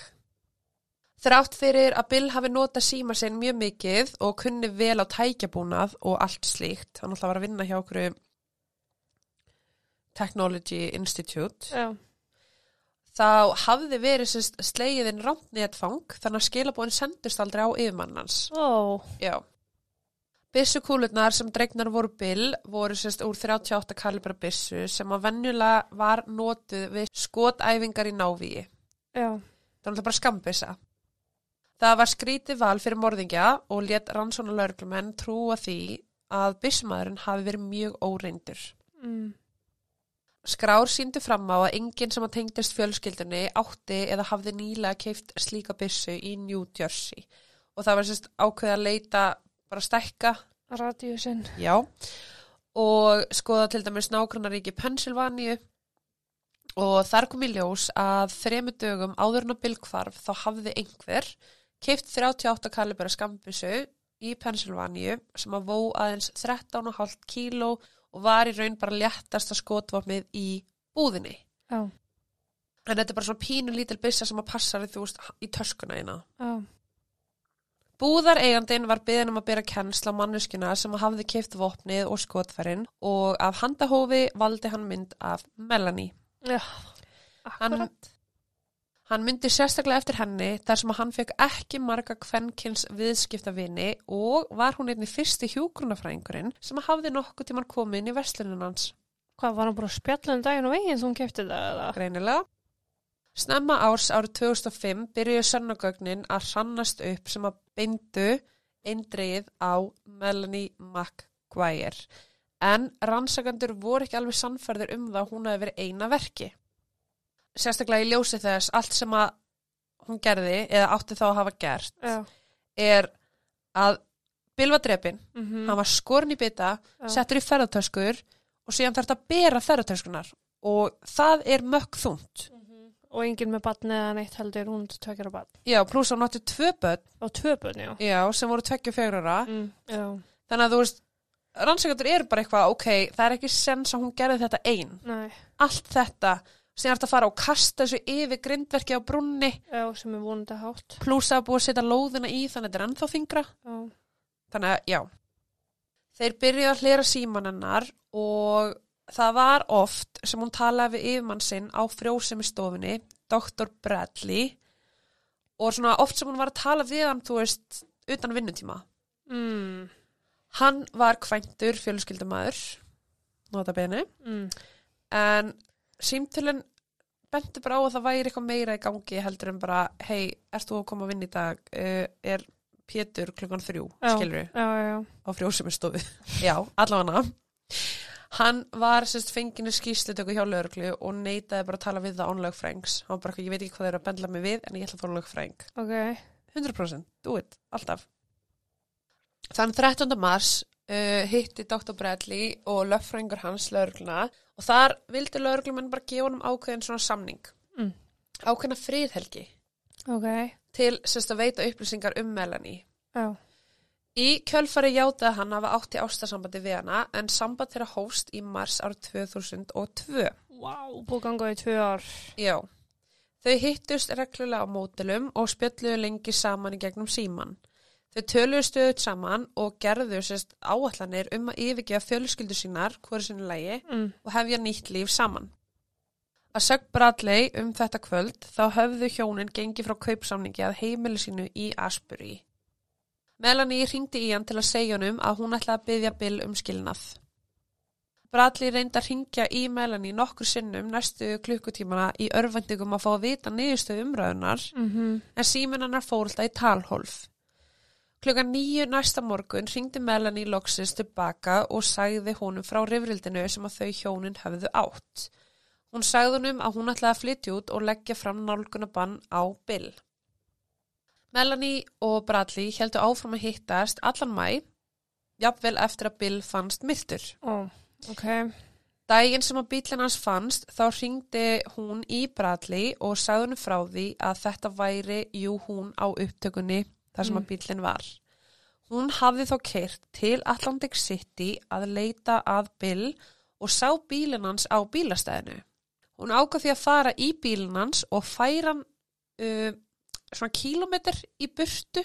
A: Þrátt fyrir að Bill hafi notað síma sinn mjög mikið og kunni vel á tækjabúnað og allt slíkt, hann alltaf var að vinna hjá okkur Technology Institute
B: Já,
A: þá hafði verið slegiðin rámnetfang þannig að skilabóin sendust aldrei á yfirmannans.
B: ó,
A: Já. Byssukúlurnar sem dregnar voru bill voru sérst úr 38 kalibra byssu sem að venjulega var notuð við skotæfingar í návíi.
B: já,
A: Það var alltaf bara skambissa. Það var skrítið val fyrir morðingja og let rannsóna lauruglumenn trúa því að byssumæðurinn hafi verið mjög óreindur.
B: mm,
A: Skrár síndu fram á að enginn sem að tengdist fjölskyldunni átti eða hafði nýlega keift slíka byssu í New Jersey. Og það var sérst ákveð að leita bara stækka,
B: radíusinn.
A: já. Og skoða til dæmis nágrannaríki Pennsylvania. Og þar kom í ljós að þremu dögum áður en að bylgkvarf þá hafði einhver keift 38 kalibera skambissu í Pennsylvania sem að vó aðeins 13,5 kíló og var í raun bara léttasta skotvopnið í búðinni.
B: Já,
A: En þetta er bara svona pínu lítil byssa sem að passa þú veist í töskuna eina.
B: já,
A: Búðareigandinn var beðin um að bera kennsla á manneskuna sem hafði keift vopnið og skotfærin og af handahófi valdi hann mynd af Melanie.
B: já, akkurat.
A: hann myndi sérstaklega eftir henni þar sem hann fekk ekki marga kvenkins viðskiptavini og var hún einni fyrsti hjúgrunafræðingurinn sem hafði nokkuð tíman komið inn í verslunum hans.
B: Hvað, var hann bara að spjalla um daginn og veginn þú hún kefti það eða?
A: Greinilega. Snemma árs árið 2005 byrjuðu sönnugögnin að hrannast upp sem að beindu eindreið á Melanie McGuire. En rannsakandur voru ekki alveg sannfærður um það að hún hefði verið eina verki. Sérstaklega í ljósi þess allt sem að hún gerði eða átti þá að hafa gert
B: Já.
A: er að drepinn,
B: Mm
A: hann var skorn í
B: Já.
A: settur í ferðartöskur og síðan þarf þetta að bera ferðartöskunar og það er mökk þungt.
B: Og enginn með batn eða neitt heldur, hún tökjara batn.
A: Já, pluss hann átti tvö börn,
B: Og tvö bönn, já.
A: já, sem voru tveggju fegurara.
B: Mm,
A: Þannig að þú veist, rannsækjandur eru bara eitthvað, ok, það er ekki sens að hún gerði þetta ein.
B: nei,
A: Allt þetta, sem er að fara og kasta þessu yfir grindverki á brunni,
B: já, sem er vonandi hátt.
A: pluss að búið að setja lóðina í, þannig að þetta er ennþá þingra.
B: Já,
A: Þannig að, já. Þeir byrjuðu að hlera síman hennar og það var oft sem hún talaði við yfirmann sinn á frjósemi stofinni, Dr. Bradley, og svona oft sem hún var að tala við hann, þú veist, utan vinnutíma.
B: mm,
A: Hann var kvæntur fjölskyldumæður, nota beni,
B: mm,
A: en símtölinn benti bara á að það væri eitthvað meira í gangi heldur en bara, hei, ert þú að koma að vinna í dag? Uh, er Pétur klukkan þrjú, skilur
B: já.
A: á frjósumistofu. Já, allavega Hann var sérst fenginu skýslutöku hjá lögreglu og neitaði bara að tala við það án lögfrængs. Hann var bara, ég veit ekki hvað þeir eru að bendla mig við, en ég ætla að fóra lögfræng.
B: Ok,
A: 100%, do it, alltaf. Þann 13. mars uh, hitti Dr. Bradley og lögfrængur hans lögregluna og þar vildi lögreglumenn bara gefa honum ákveðin svona samning.
B: Mm.
A: Ákveðina friðhelgi
B: ok,
A: til sérst að veita upplýsingar um Melanie.
B: já,
A: Í kjölfari játaði hann hafa átt í ástasambandi við hana en samband þeirra hóst í mars árið 2002.
B: wow, búið ganga í tvö ár.
A: Já. Þau hittust reglulega á mótilum og spjöldluðu lengi saman í gegnum síman. Þau töluðu stöðut saman og gerðu sérst áallanir um að yfirgefa fjölskyldu sínar hverju sinni lægi
B: Mm,
A: og hefja nýtt líf saman. Að sög Bradley um þetta kvöld þá höfðu hjónin gengið frá kaupsamningi að heimili sínu í Asbury. Melanie ringdi í hann til að segja honum að hún ætlaði að byggja Bill um skilnað. Bradley reyndi að ringja í Melanie nokkur sinnum næstu klukkutímana í örvendingum að fá að vita niðurstöðu umræðunar
B: mm
A: en síminn hennar fór alltaf í talhólf. Klukkan nýju næsta morgun ringdi Melanie loksins tilbaka og sagði honum frá rifrildinu sem að þau hjónin höfðu átt. Hún sagði honum að hún ætlaði að flytja út og leggja fram nálgunabann á Bill. Melanie og Bradley heldu áfram að hittast allan mæ, jafnvel eftir að Bill fannst myrtur.
B: ó, ok,
A: Dægin sem að bílinn hans fannst þá ringdi hún í Bradley og sagði henni frá því að þetta væri jú hún á upptökunni þar sem
B: Mm.
A: að bílinn var. Hún hafði þá keirt til Atlantic City að leita að Bill og sá bílinn hans á bílastæðinu. Hún ákvað því að fara í bílinn hans og færa hann uh, svona kílómetr í burtu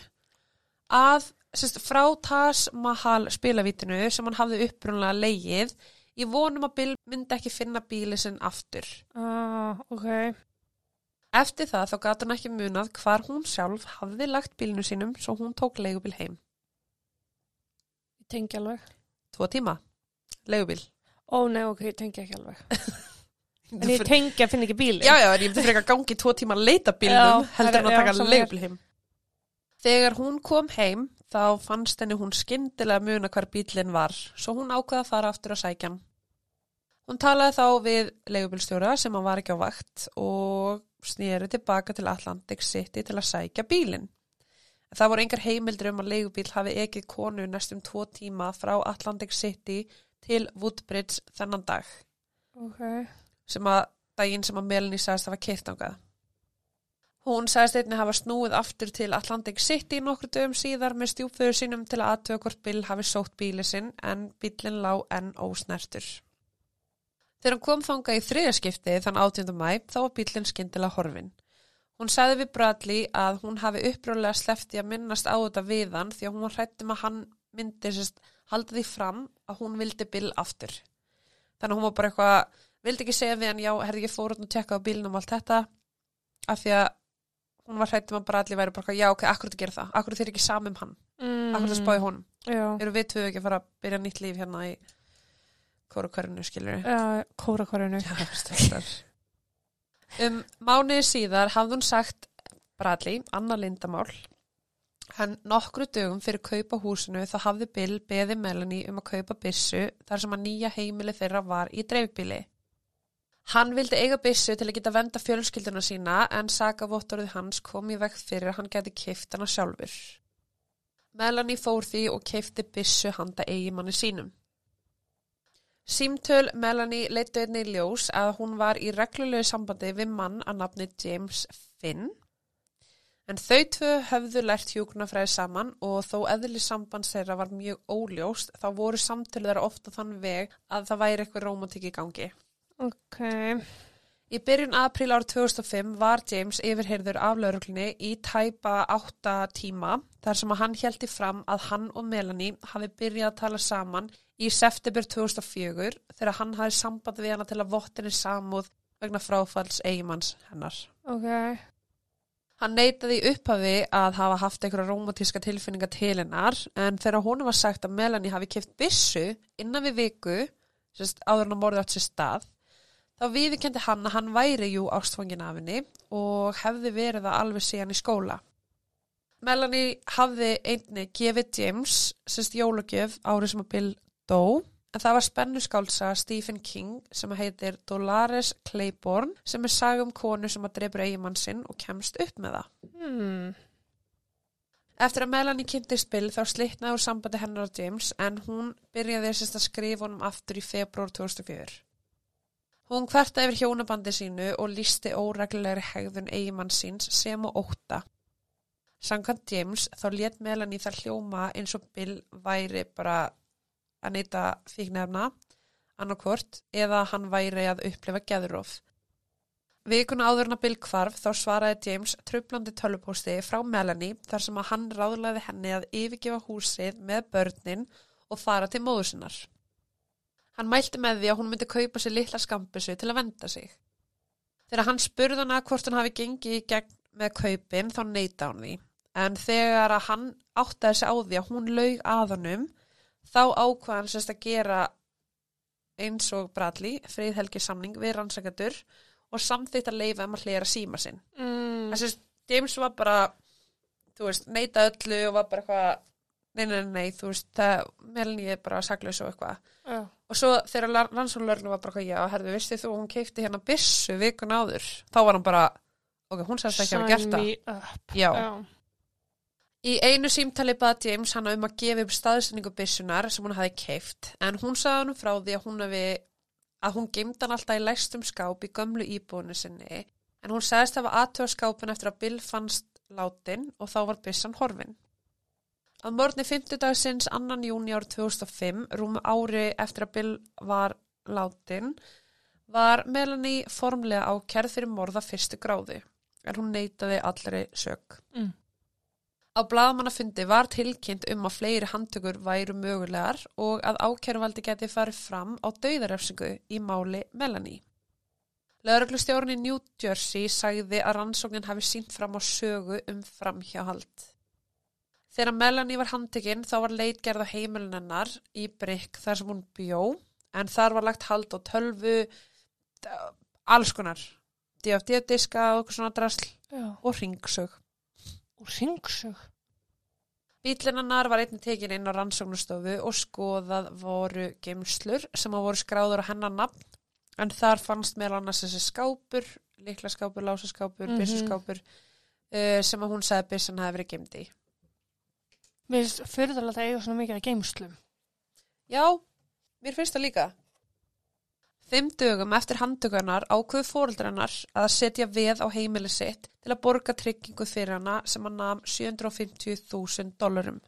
A: að sérst, frá Taj Mahal spilavítinu sem hann hafði upprunlega leigið í vonum að Bill myndi ekki finna bíli sinn aftur.
B: Ah, ok.
A: Eftir það þá gat hann ekki munað hvar hún sjálf hafði lagt bílinu sínum svo hún tók leigubíl heim.
B: Tengi alveg.
A: Tvo tíma. Leigubíl.
B: Ó, nei, ok, tengi ekki alveg. En ég tengi að finna ekki bíli.
A: Já, já, en ég myndi frekar gangi tvo tíma að leita bílnum
B: Já,
A: heldur en að taka
B: sama
A: leigubíl heim. Þegar hún kom heim þá fannst henni hún skyndilega muna hvar bílinn var svo hún ákvaða að fara aftur að sækja hann. Hún talaði þá við leigubílstjóra sem hann var ekki á vakt og snýri tilbaka til Atlantic City til að sækja bílinn. Það voru engar heimildur um að leigubíl hafi ekið konu næstum tvo tíma frá Atlantic City til Woodbridge þennan dag
B: Ok.
A: sem að daginn sem að Melanie sagðist hafa keirt ángað. Hún sagðist einnig hafa snúið aftur til Atlantic City nokkur dögum síðar með stjúpföður sínum til að aðtöða hvort Bill hafi sótt bíli sinn en bílinn lá enn ósnertur. Þegar hann kom þangað í þriðaskipti þann 18. mæ þá var bílinn skyndilega horfin. Hún sagði við Bradley að hún hafi uppróðlega slefti að minnast á þetta við hann því að hún var hrættum að hann myndi sérst, halda því fram að hún vildi Bill aftur. Þannig að hún var bara eitthvað, vildi ekki segja við hann, já, herði ég fór út og tekka á bílnum og allt þetta, af því að hún var hrættum að Bradley væri bara eitthvað, já, ok, akkur þetta gera það, akkur þeir ekki sami um hann,
B: Mm.
A: akkur þetta spáði.
B: Já.
A: Eru við tvö ekki að fara að byrja nýtt líf hérna í kórukörinu, skilur við?
B: Já,
A: stöldar. Um mánuði síðar hafði hún sagt Bradley, Anna Lindamál, hann nokkru dögum fyrir kaupa húsinu þá hafði Bill beði Melanie um að kaupa byssu þar sem að nýja heimili þeirra var í dreifbíli. Hann vildi eiga byssu til að geta venda fjölskylduna sína en sakavottorðið hans kom í vekk fyrir að hann geti kift hana sjálfur. Melanie fór því og kifti byssu handa eigimanni sínum. Símtöl Melanie leittu einnig í ljós að hún var í reglulegu sambandi við mann að nafni James Finn en þau tvö höfðu lært hjúknafræði saman og þó eðli sambands þeirra var mjög óljóst þá voru samtölu þeirra ofta þann veg að það væri eitthvað rómantík í gangi.
B: Ok.
A: Í byrjun april árið 2005 var James yfirheyrður af lauruglunni í tæpa átta tíma þar sem að hann heldi fram að hann og Melanie hafi byrjað að tala saman í september 2004 þegar hann hafi samband við hana til að vottinni samúð vegna fráfalls eigimanns hennar.
B: Ok.
A: Hann neitaði í upphafi að hafa haft einhverja rómatíska tilfinninga til hennar en þegar honum var sagt að Melanie hafi kipt byssu innan við viku, áður hann að morði átt sér stað, þá viðurkendi hann að hann væri jú ástfangin af henni og hefði verið það alveg síðan í skóla. Melanie hafði einni gefið James, sérst jólagjöf árið sem að Bill dó, en það var spennu skálsa Stephen King sem heitir Dolores Claiborne sem er saga um konu sem að drefur eigimann sinn og kemst upp með það.
B: Hmm.
A: Eftir að Melanie kynntist Bill þá slitnaði úr sambandi hennar og James en hún byrjaði sérst að skrifa honum aftur í februar 2004. Hún hverta yfir hjónabandi sínu og lísti óreglulegri hegðun eigimann síns sem og óta. Samkvæmt James þá let Melanie það hljóma eins og Bill væri bara að neyta fíknefna annarkvort eða hann væri að upplifa geðurof. Vikuna áður en að Bill hvarf þá svaraði James trublandi tölvupósti frá Melanie þar sem að hann ráðlaði henni að yfirgefa húsið með börnin og fara til móður sinnar. Hann mælti með því að hún myndi kaupa sér litla skambisu til að venda sig. Þegar hann spurði hana hvort hann hafi gengið í gegn með kaupin þá neyta hann því. En þegar hann áttaði sig á því að hún laug að honum þá ákvað hann sérst að gera eins og Bradley, friðhelgi samning við rannsakatur og samþýtt að leifa um að hlera síma sinn.
B: Mm.
A: Þessi James var bara, þú veist, neita öllu og var bara eitthvað, nei, nei, nei, þú veist, það, Melanie er bara saklaus og eitthvað.
B: Já.
A: Og svo þegar rannsónulörnum var bara já, herðu, veistu þú, hún keipti hérna byssu vikun áður. Þá var hann bara, ok, hún sagðist ekki að gert það. Já.
B: Já.
A: Í einu símtali baði James hana um að gefa upp staðsendingu byssunar sem hún hafi keift en hún sagði hann frá því að hún hafi að hún geimd hann alltaf í læstum skáp í gömlu íbúinu sinni en hún segist hafa aðtöða skápin eftir að Bill fannst látin og þá var byssan horfin. Að morgni 50 dagsins 2. júni árið 2005, rúmu ári eftir að Bill var látin, var Melanie formlega ákærð fyrir morða fyrstu gráði, en hún neytaði allri sök.
B: Mm.
A: Á blaðmannafundi var tilkynnt um að fleiri handtökur væru mögulegar og að ákæruvaldi geti farið fram á dauðarefsingu í máli Melanie. Lauruglustjórn í New Jersey sagði að rannsóknin hafi sínt fram á sögu um framhjáhald. Þegar Melanie var handtekinn þá var leitgerð á heimilin hennar í Brygg þar sem hún bjó en þar var lagt hald á tölvu, alls konar, DFD-diska og eitthvað svona drasl
B: Já.
A: og ringsög.
B: Og ringsög.
A: Bílinn hennar var einnig tekin inn á rannsóknustofu og skoðað voru geimslur sem að voru skráður á hennar nafn en þar fannst meðal annars þessi skápur, líklaskápur, lásaskápur, mm
B: Mhm.
A: byssuskápur uh, sem að hún sagði byssan hefði verið geimd í.
B: Mér finnst fyrirðalega að eiga svona mikið að geimslum.
A: Já, mér finnst það líka. Fimm dögum eftir handtökunar ákveðu fóreldrannar að setja veð á heimili sitt til að borga tryggingu fyrir hana sem að nam 750.000 dólarum.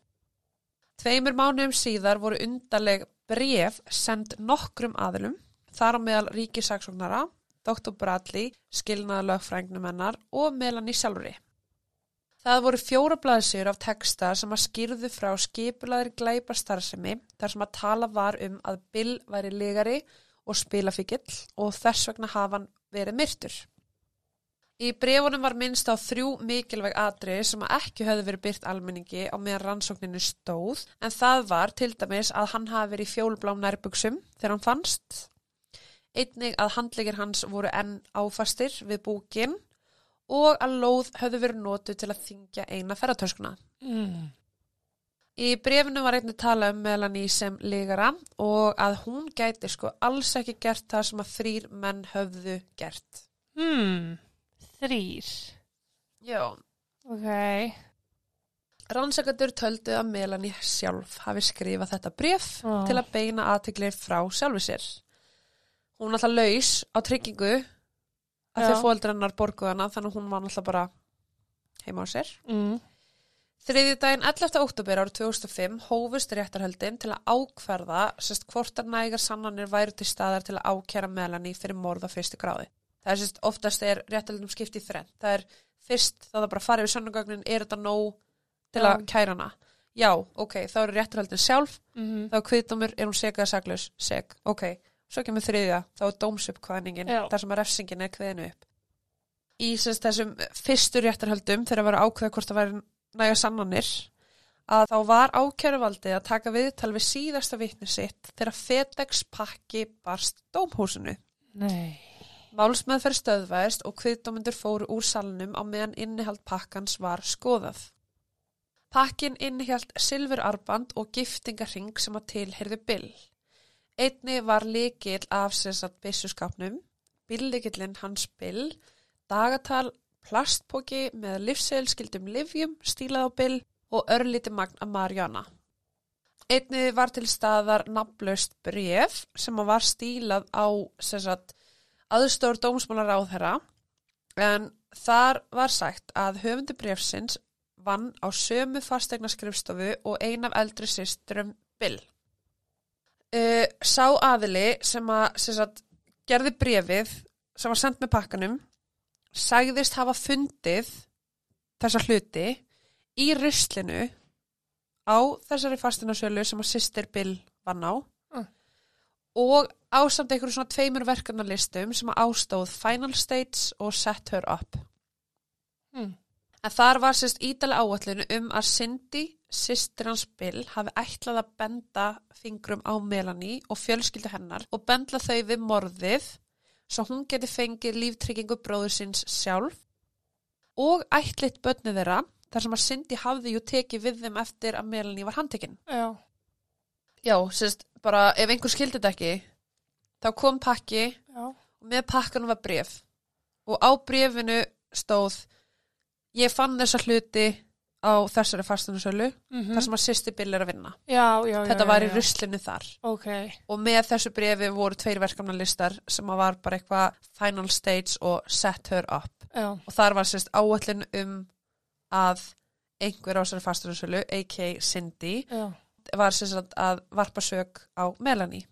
A: Tveimur mánuðum síðar voru undarleg bref send nokkrum aðilum, þar á meðal ríkisaksóknara, Dr. Bradley, skilnaða lögfrængnum hennar og Melanie sjálfri. Það voru fjóra blaðsjur af texta sem að skýrðu frá skipulaðir glæpa starfsemi þar sem að tala var um að Bill væri legari og spilafíkill og þess vegna hafa hann verið myrtur. Í brefunum var minnst á þrjú mikilvæg atrið sem að ekki höfðu verið byrt almenningi á meðan rannsókninu stóð en það var til dæmis að hann hafi verið í fjólblám nærbuksum þegar hann fannst. Einnig að handlegir hans voru enn áfastir við búkin og að lóð höfðu verið notuð til að þingja eina ferratöskuna.
B: Mm.
A: Í brefinu var einnig tala um Melanie sem ligara og að hún gæti sko alls ekki gert það sem að þrýr menn höfðu gert.
B: Hmm. Þrýr.
A: Já.
B: Ok.
A: Rannsakandur töldu að Melanie sjálf hafi skrifað þetta bref
B: Já.
A: til að beina aðtikli frá sjálfu sér. Hún alltaf laus á tryggingu að þau fóldrannar borguð hana þannig að hún var alltaf bara heima á sér.
B: Mm.
A: Þriðju daginn 11. óttúber árið 2005 hófust réttarhöldin til að ákverða sérst hvort að nægar sannanir væru til staðar til að ákjæra Melanie fyrir morð á fyrstu gráði. Það er sérst oftast er réttarhöldum skipt í þrenn. Það er fyrst þá það bara farið við sannagögnin, er þetta nóg til
B: Já.
A: að kæra hana? Já, ok, þá eru réttarhöldin sjálf,
B: Mm.
A: þá er kviðdómur, er hún seg eða saklaus? Seg, ok. Svo kemur þriðja, þá er dómsuppkvæðningin, þar sem að refsingin er kviðinu upp. Í sérst þessum fyrstu réttarhöldum, þegar að vera ákveða hvort það væri næga sannanir, að þá var ákæruvaldið að taka viðtal við síðasta vitni sitt þegar FedEx pakki barst dómhúsinu.
B: Nei.
A: Málsmeðferð stöðvæðist og kviðdómyndur fóru úr salnum á meðan innihald pakkans var skoðað. Pakkin innihjalt silfurarband og giftingarring sem að tilherði Bill. Einni var líkil af sérsagt byssuskapnum, bíllikillin hans Bill, dagatal, plastpóki með livsseilskildum livjum stílað á Bill og örlíti magn af Mariana. Einni var til staðar nafnlaust bref sem var stílað á sérsagt aðstór dómsmálar á þeirra en þar var sagt að höfundu brefsins vann á sömu fastegna skrifstofu og ein af eldri systrum Bill. Uh, sá aðili sem að sem sagt, gerði brefið sem var sendt með pakkanum sagðist hafa fundið þessa hluti í ruslinu á þessari fastinasölu sem að sýstir Bill vann á
B: Mm.
A: og ásamt einhverjum svona tveimur verkefnarlistum sem að ástóð Final States og Set Her Up.
B: Mm.
A: En þar var sérst ídala áallinu um að Cindy, sýstir hans Bill, hafi ætlað að benda fingrum á Melanie og fjölskyldu hennar og bendla þau við morðið svo hún geti fengið líftryggingu bróður síns sjálf og ætlitt börnið þeirra þar sem að Cindy hafði jú tekið við þeim eftir að Melanie var handtekinn.
B: Já.
A: Já, sérst, bara ef einhver skildi þetta ekki, þá kom pakki
B: Já.
A: og með pakkanum var bref og á brefinu stóð ég fann þessa hluti á þessari fastunarsölu
B: mm
A: þar sem að sýsti Bill er að vinna.
B: Já, já.
A: Þetta
B: já,
A: var í ruslinu þar.
B: Ok,
A: Og með þessu brefi voru tveir verkefnalistar sem að var bara eitthvað final stage og set her up.
B: já,
A: Og þar var sérst áallin um að einhver á þessari fastunarsölu, a.k.a. Cindy, var sérst að varpa sög á Melanie.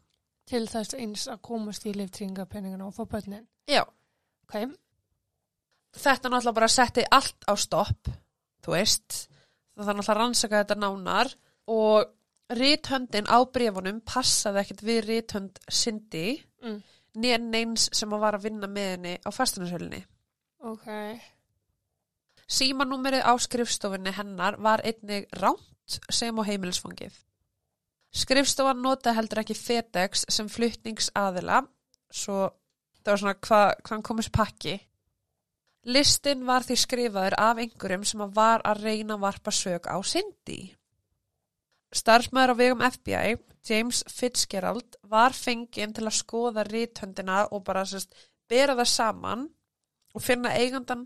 B: Til þess eins að komast í liftringapenninguna og fá bönnin.
A: Já.
B: Ok,
A: Þetta náttúrulega bara setti allt á stopp, þú veist. Náttúrulega að rannsaka þetta nánar og rithöndin á brefunum passaði ekkert við rithönd Cindy
B: mm.
A: nýjan neins sem að var að vinna með henni á fastunarsölinni.
B: ok,
A: Símanúmerið á skrifstofunni hennar var einnig ránt sem á heimilisfangið. Skrifstofan notaði heldur ekki FedEx sem flutningsaðila, svo það var svona hvað hva komist pakki. Listin var því skrifaður af einhverjum sem var að reyna að varpa sög á Cindy. Starfsmæður á vegum FBI, James Fitzgerald, var fenginn til að skoða rithöndina og bara sérst, bera það saman og finna eigandan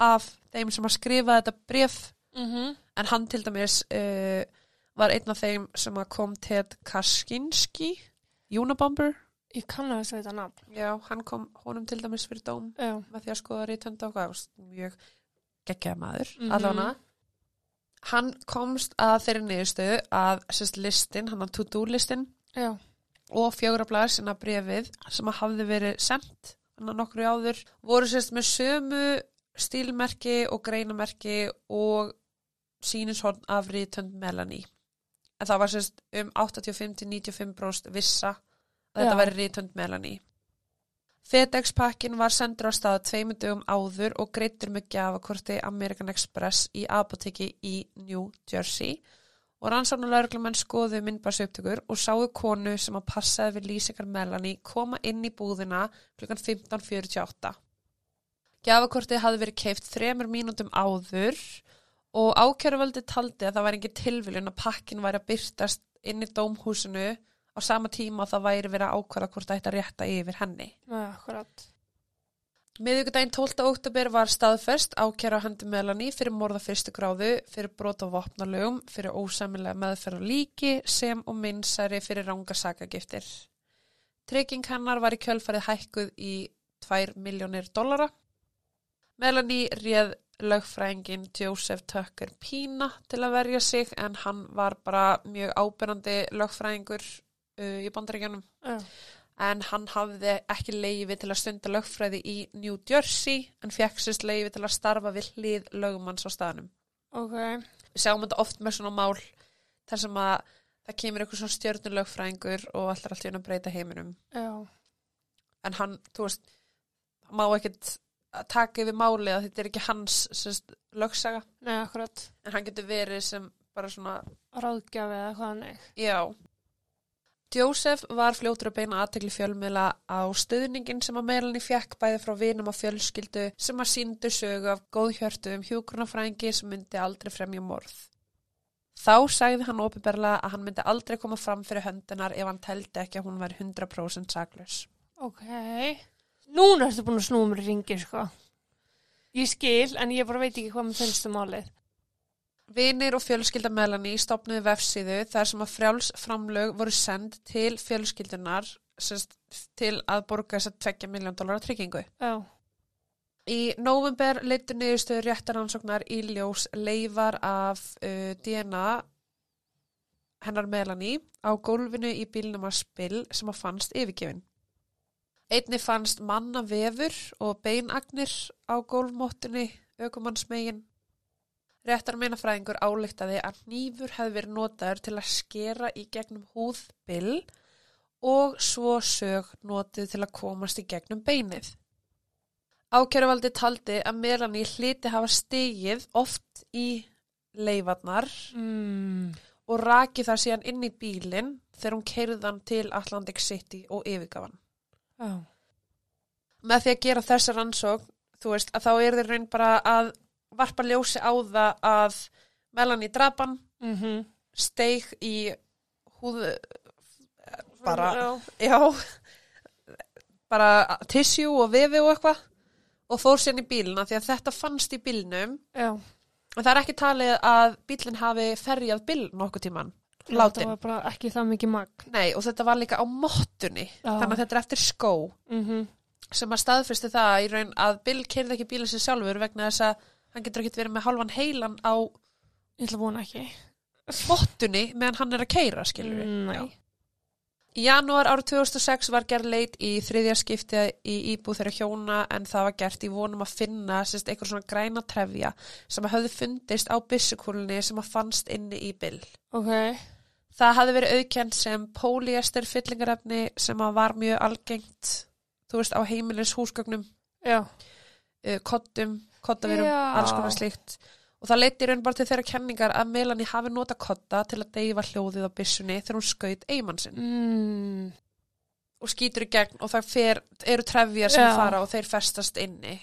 A: af þeim sem að skrifa þetta bref
B: mhm,
A: en hann til dæmis uh, var einn af þeim sem að kom Ted Kaczynski Unabomber
B: ég kannast þetta nafn.
A: já, hann kom honum til dæmis fyrir dóm
B: Já,
A: með því að skoða rítönda og hvað mjög geggjaði maður
B: Mhm.
A: allavega. Hann komst að þeirri niðurstöðu að sérst listin, hann að to-do listin
B: já,
A: og fjórablaðar sinna brefið sem hafði verið sendt hann að nokkru áður voru sérst með sömu stílmerki og greinamerki og sýnishorn af rítönd Melanie. En það var sérst um 85-95% vissa að þetta væri rítönd Melanie. FedEx pakkin var sendur á stað tveimur dögum áður og greittur með gjafakorti American Express í apoteki í New Jersey. Og rannsóknulörglumenn skoðu myndbarsaupptökur og sáu konu sem að passaði við lýsingar Melanie koma inn í búðina klukkan 15.48. Gjafakortið hafði verið keift þremur mínútum áður og ákjöruvöldi taldi að það væri ekki tilviljun að pakkin væri að byrtast inn í dómhúsinu á sama tíma að það væri verið að ákvæða hvort það ætti að rétta yfir henni.
B: já, akkurat.
A: Miðvikudaginn 12. oktober var staðfest ákjæra á hendi Melanie fyrir morða fyrstu gráðu, fyrir brot á vopnalögum, fyrir ósæmilega meðferð á líki sem og minnsæri fyrir ranga sakagiftir. Trygging hennar var í kjölfarið hækkuð í 2 miljónir dollara. Melanie réð lögfræðingin Joseph Tucker Pina til að verja sig en hann var bara mjög ábyrrandi lögfræðingur uh, í bandaríkjanum
B: Já,
A: en hann hafði ekki leifi til að stunda lögfræði í New Jersey en fekk sérst leifi til að starfa við hlið lögumanns á staðnum.
B: ok,
A: Við sjáum þetta oft með svona mál þar sem að það kemur eitthvað svona stjörnulögfræðingur og allar allt í hann að breyta heiminum.
B: já,
A: En hann, þú veist, má ekkit taka yfir málið að þetta er ekki hans sérst, lögsaga
B: nei,
A: en hann getur verið sem bara svona,
B: Ráðgjafi eða hvað hann ekki.
A: já. Joseph var fljótur að beina aðtekli fjölmiðla á stöðningin sem að Melanie fekk bæði frá vinum og fjölskyldu sem að síndu sögu af góðhjörtu um hjúgrunafræðingi sem myndi aldrei fremja morð. Þá sagði hann opiðberlega að hann myndi aldrei koma fram fyrir höndunar ef hann teldi ekki að hún væri 100% saklaus.
B: Ok, núna ertu búin að snúa mér í ringi, sko. Ég skil, en ég bara veit ekki hvað mér finnst um málið.
A: Vinir og fjölskylda Melanie stopnuði vefsíðu þar sem að frjáls framlög voru send til fjölskyldunar til að borga þess að 2 miljón dólar tryggingu.
B: Já,
A: Í november leittu niðurstöður réttaransóknar í ljós leifar af uh, DNA hennar Melanie á gólfinu í bílnum að spill sem að fannst yfirgefin. Einni fannst manna vefur og beinagnir á gólfmóttunni aukumannsmegin. Réttarmeinafræðingur álíktaði að nýfur hefði verið notaður til að skera í gegnum húðbill og svo sög notið til að komast í gegnum beinið. Ákjæruvaldi taldi að Melanie hliti hafa stegið oft í leifarnar
B: mm,
A: og raki það síðan inn í bílinn þegar hún keirðan til Atlantic City og yfirgafan.
B: já,
A: Með því að gera þessa rannsók, þú veist, að þá er þeir raun bara að varpa ljósi á það að Melanie drapan
B: mhm.
A: steig í húð, bara,
B: Já,
A: bara tissue og vefi og eitthvað og fór sérn í bílina því að þetta fannst í bílnum En það er ekki talið að bílinn hafi ferjað Bill nokkuð tíman, látin.
B: Það var bara ekki það mikið magn.
A: Nei, og þetta var líka á mottunni,
B: Já.
A: þannig að þetta er eftir skó
B: Mm
A: sem að staðfyrsti það í raun að Bill keirði ekki bílinn sér sjálfur vegna þess að hann getur ekkert verið með hálfan heilan á
B: Ég ætla að vona ekki.
A: mottunni meðan hann er að keira, skilur við.
B: Nei.
A: Í janúar árið 2006 var gerð leit í þriðja skipti í íbúð þeirra hjóna en það var gert í vonum að finna sérst, eitthvað svona græna trefja sem höfðu fundist á byssukúlunni sem að fannst inni í Bill.
B: Ok.
A: Það hafði verið auðkend sem polyester fyllingarefni sem að var mjög algengt, þú veist, á heimilis húsgögnum,
B: Já.
A: uh, kottum, kottaverum, alls konar slíkt. Og það leiti raun bara til þeirra kenningar að Melanie hafi nota kotta til að deyfa hljóðið á byssunni þegar hún skaut eigimann sinn.
B: Mm.
A: Og skýtur í gegn og það fer, eru trefjar sem
B: Já.
A: fara og þeir festast inni.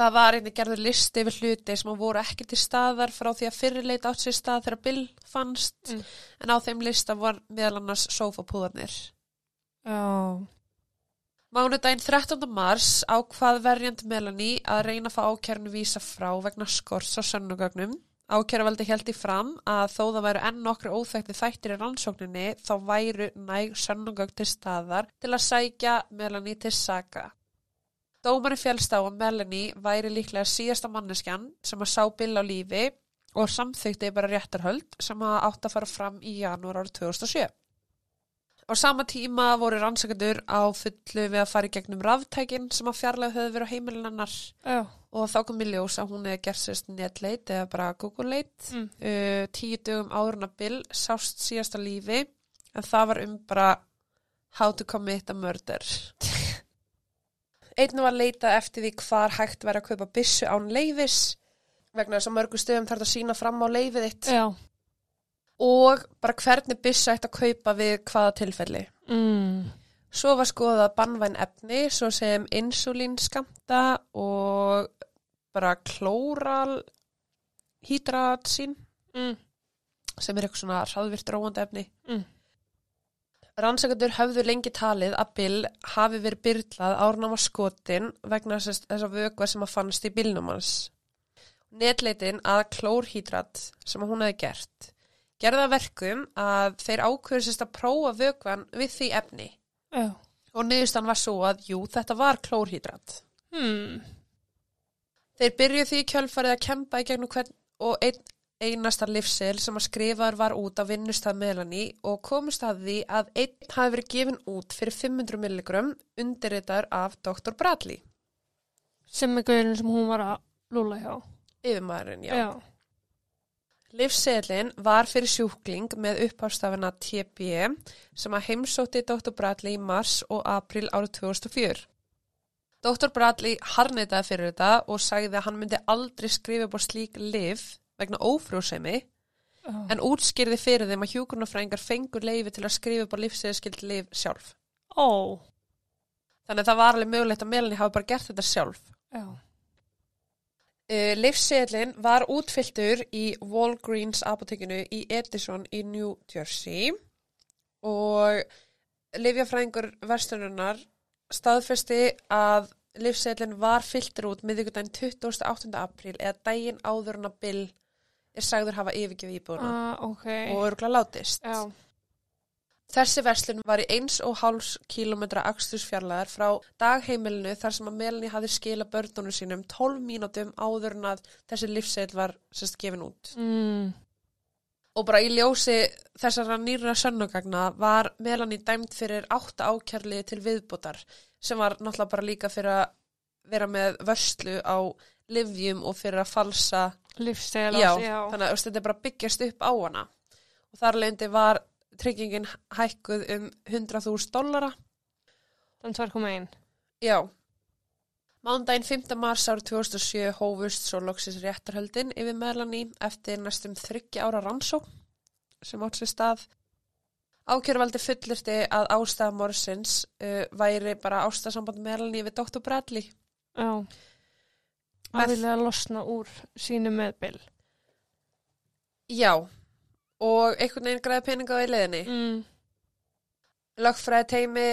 A: Það var einnig gerður listi yfir hluti sem voru ekki til staðar frá því að fyrirleit átt sér stað þegar Bill fannst
B: Mm.
A: en á þeim lista var meðal annars sofapúðarnir.
B: Já.
A: Mánudaginn 13. mars ákvað verjandi Melanie að reyna að fá ákjærnu vísa frá vegna skors á sönnugögnum. Ákjæravaldi held í fram að þó það væru enn nokkru óþækti þættir í rannsókninni þá væru næg sönnugögn til staðar til að sækja Melanie til saga. Dómari fjálst á að Melanie væri líklega síðasta manneskjan sem að sá Bill á lífi og samþykti bara réttarhöld sem að átt að fara fram í janúar árið 2007. Á sama tíma voru rannsakendur á fullu við að fara í gegnum ráftækin sem að fjarlæg höfðu verið á heimilin hennar
B: Já.
A: og þá kom í ljós að hún hefði gert sérst netleit eða bara Google-leit
B: Mm.
A: uh, tíu dögum að Bill sást síðasta lífi en það var um bara how to commit a murder Einu var leitað eftir því hvar hægt væri að kaupa byssu án leifis vegna þess að mörgu stöðum þarf að sína fram á leifið þitt
B: Já.
A: Og bara hvernig byssu ætti að kaupa við hvaða tilfelli
B: Mm.
A: Svo var skoðað bannvæn efni svo sem insulínskamta og bara klóral hýdratsín
B: Mm.
A: sem er eitthvað svona hraðvirt róandi efni.
B: Mm.
A: Rannsakandur höfðu lengi talið að Bill hafi verið byrlað árnama skotin vegna þess að vökvar sem að fannst í bílnum hans. Netleitin að klórhýdrat sem að hún hefði gert gerða verkum að þeir ákveður sérst að prófa vökvan við því efni.
B: Já.
A: Og niðurstan var svo að, jú, þetta var klórhýdrat.
B: Hmm.
A: Þeir byrjuð því kjölfarið að kempa í gegnum hvern og einn einasta livsel sem að skrifaður var út á vinnustað Melanie og komust að því að einn hafi verið gefin út fyrir 500 milligram undirritar af Dr. Bradley,
B: Sem er gaurin sem hún var að lúla hjá.
A: yfirmaðurinn, já.
B: Já.
A: Livselin var fyrir sjúkling með upphástafina TB sem að heimsótti Dr. Bradley í mars og april árið 2004. Dr. Bradley harnitaði fyrir þetta og sagði að hann myndi aldrei skrifa á slík liv vegna ófrjósemi
B: Já.
A: en útskýrði fyrir þeim að hjúkurnafræðingar fengur leifi til að skrifa upp á lífsæðiskild liv sjálf.
B: Ó.
A: Þannig að það var alveg mögulegt að Melanie hafi bara gert þetta sjálf.
B: Já.
A: Uh, Livseðlin var útfylltur í Walgreens apotekinu í Edison í New Jersey og Livjafræðingur verslununar staðfesti að Livseðlin var fylltur út miðvikudaginn 28. apríl eða daginn áður en að Bill er sagður hafa yfirgefið íbúðuna
B: Ah, ok.
A: og örgulega látist.
B: Já.
A: Þessi verslun var í eins og háls kílometra axtursfjarlæðar frá dagheimilinu þar sem að Melanie hafði skila börnunum sínum 12 mínútum áður en að þessi livseil var sérst gefin út.
B: Mm.
A: Og bara í ljósi þessara nýra sönnugagna var Melanie dæmt fyrir átta ákjærli til viðbútar sem var náttúrulega bara líka fyrir að vera með vörslu á livjum og fyrir að falsa
B: Lífstegel.
A: já,
B: já.
A: þannig að þetta bara byggjast upp á hana og þar leindi var tryggingin hækkuð um 100.000 dollara
B: Þann 2,1.
A: já Mándaginn 5. mars árið 2007 hófust svo loksins réttarhöldin yfir Melanie eftir næstum þryggja ára rannsók sem átt sér stað. Ákjörvaldi fullirti að ástæða morsins uh, væri bara ástæðsamband Melanie við Dr. Bradley.
B: Já.
A: Með-
B: Að vilja losna úr sínu meðbil.
A: Já, og einhvern veginn græði peninga á í leiðinni.
B: Mm.
A: Lögfræði teimi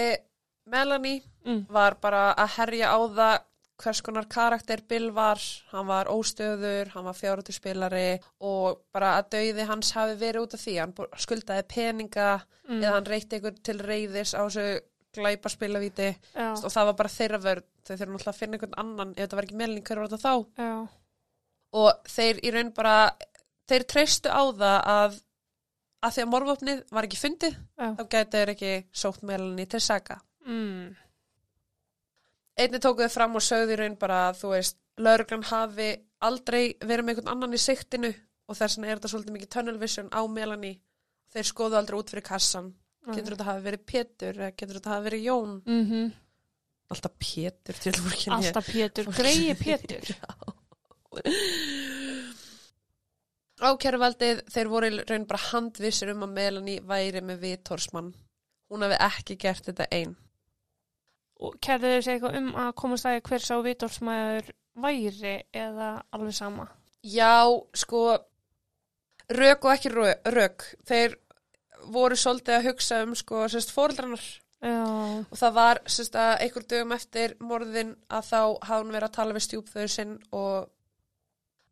A: Melanie
B: Mm.
A: var bara að herja á það hvers konar karakter Bill var, hann var óstöður, hann var fjárhættuspilari og bara að dauði hans hafi verið út af því, hann skuldaði peninga
B: mm.
A: eða hann reyti ykkur til reyðis á þessu glæpa spilavíti
B: já,
A: og það var bara þeirra vörð, þau þurfum náttúrulega að finna einhvern annan ef þetta var ekki meðling hver var þetta þá
B: já,
A: og þeir í raun bara þeir treystu á það að að því að morfopnið var ekki fundið
B: já.
A: þá gæti þeir ekki sótt meðlinni til saga
B: Mm.
A: einni tóku þau fram og sögðu í raun bara að þú veist, lauruglan hafi aldrei verið með einhvern annan í siktinu og þess vegna er þetta svolítið mikið tunnel vision á Melanie. Þeir skoðu aldrei út fyrir kassan. Getur þetta hafi verið Pétur eða getur þetta hafi verið Jón?
B: Mm -hmm.
A: alltaf Pétur til fólkinni
B: Alltaf Pétur, greiði Pétur
A: Ákæruvaldið, þeir voru raun bara handvissir um að Melanie væri með vitorsmann. Hún hafi ekki gert þetta einn.
B: Og kærðu þau segja eitthvað um að komast að hver sá vitorsmæður væri eða alveg sama
A: Já, sko, rök og ekki rök. Þeir voru svolítið að hugsa um, sko, sérst, fóreldrarnar.
B: Já,
A: Og það var, sérst, að einhver dögum eftir morðin að þá hafði hún verið að tala við stjúpföður sinn og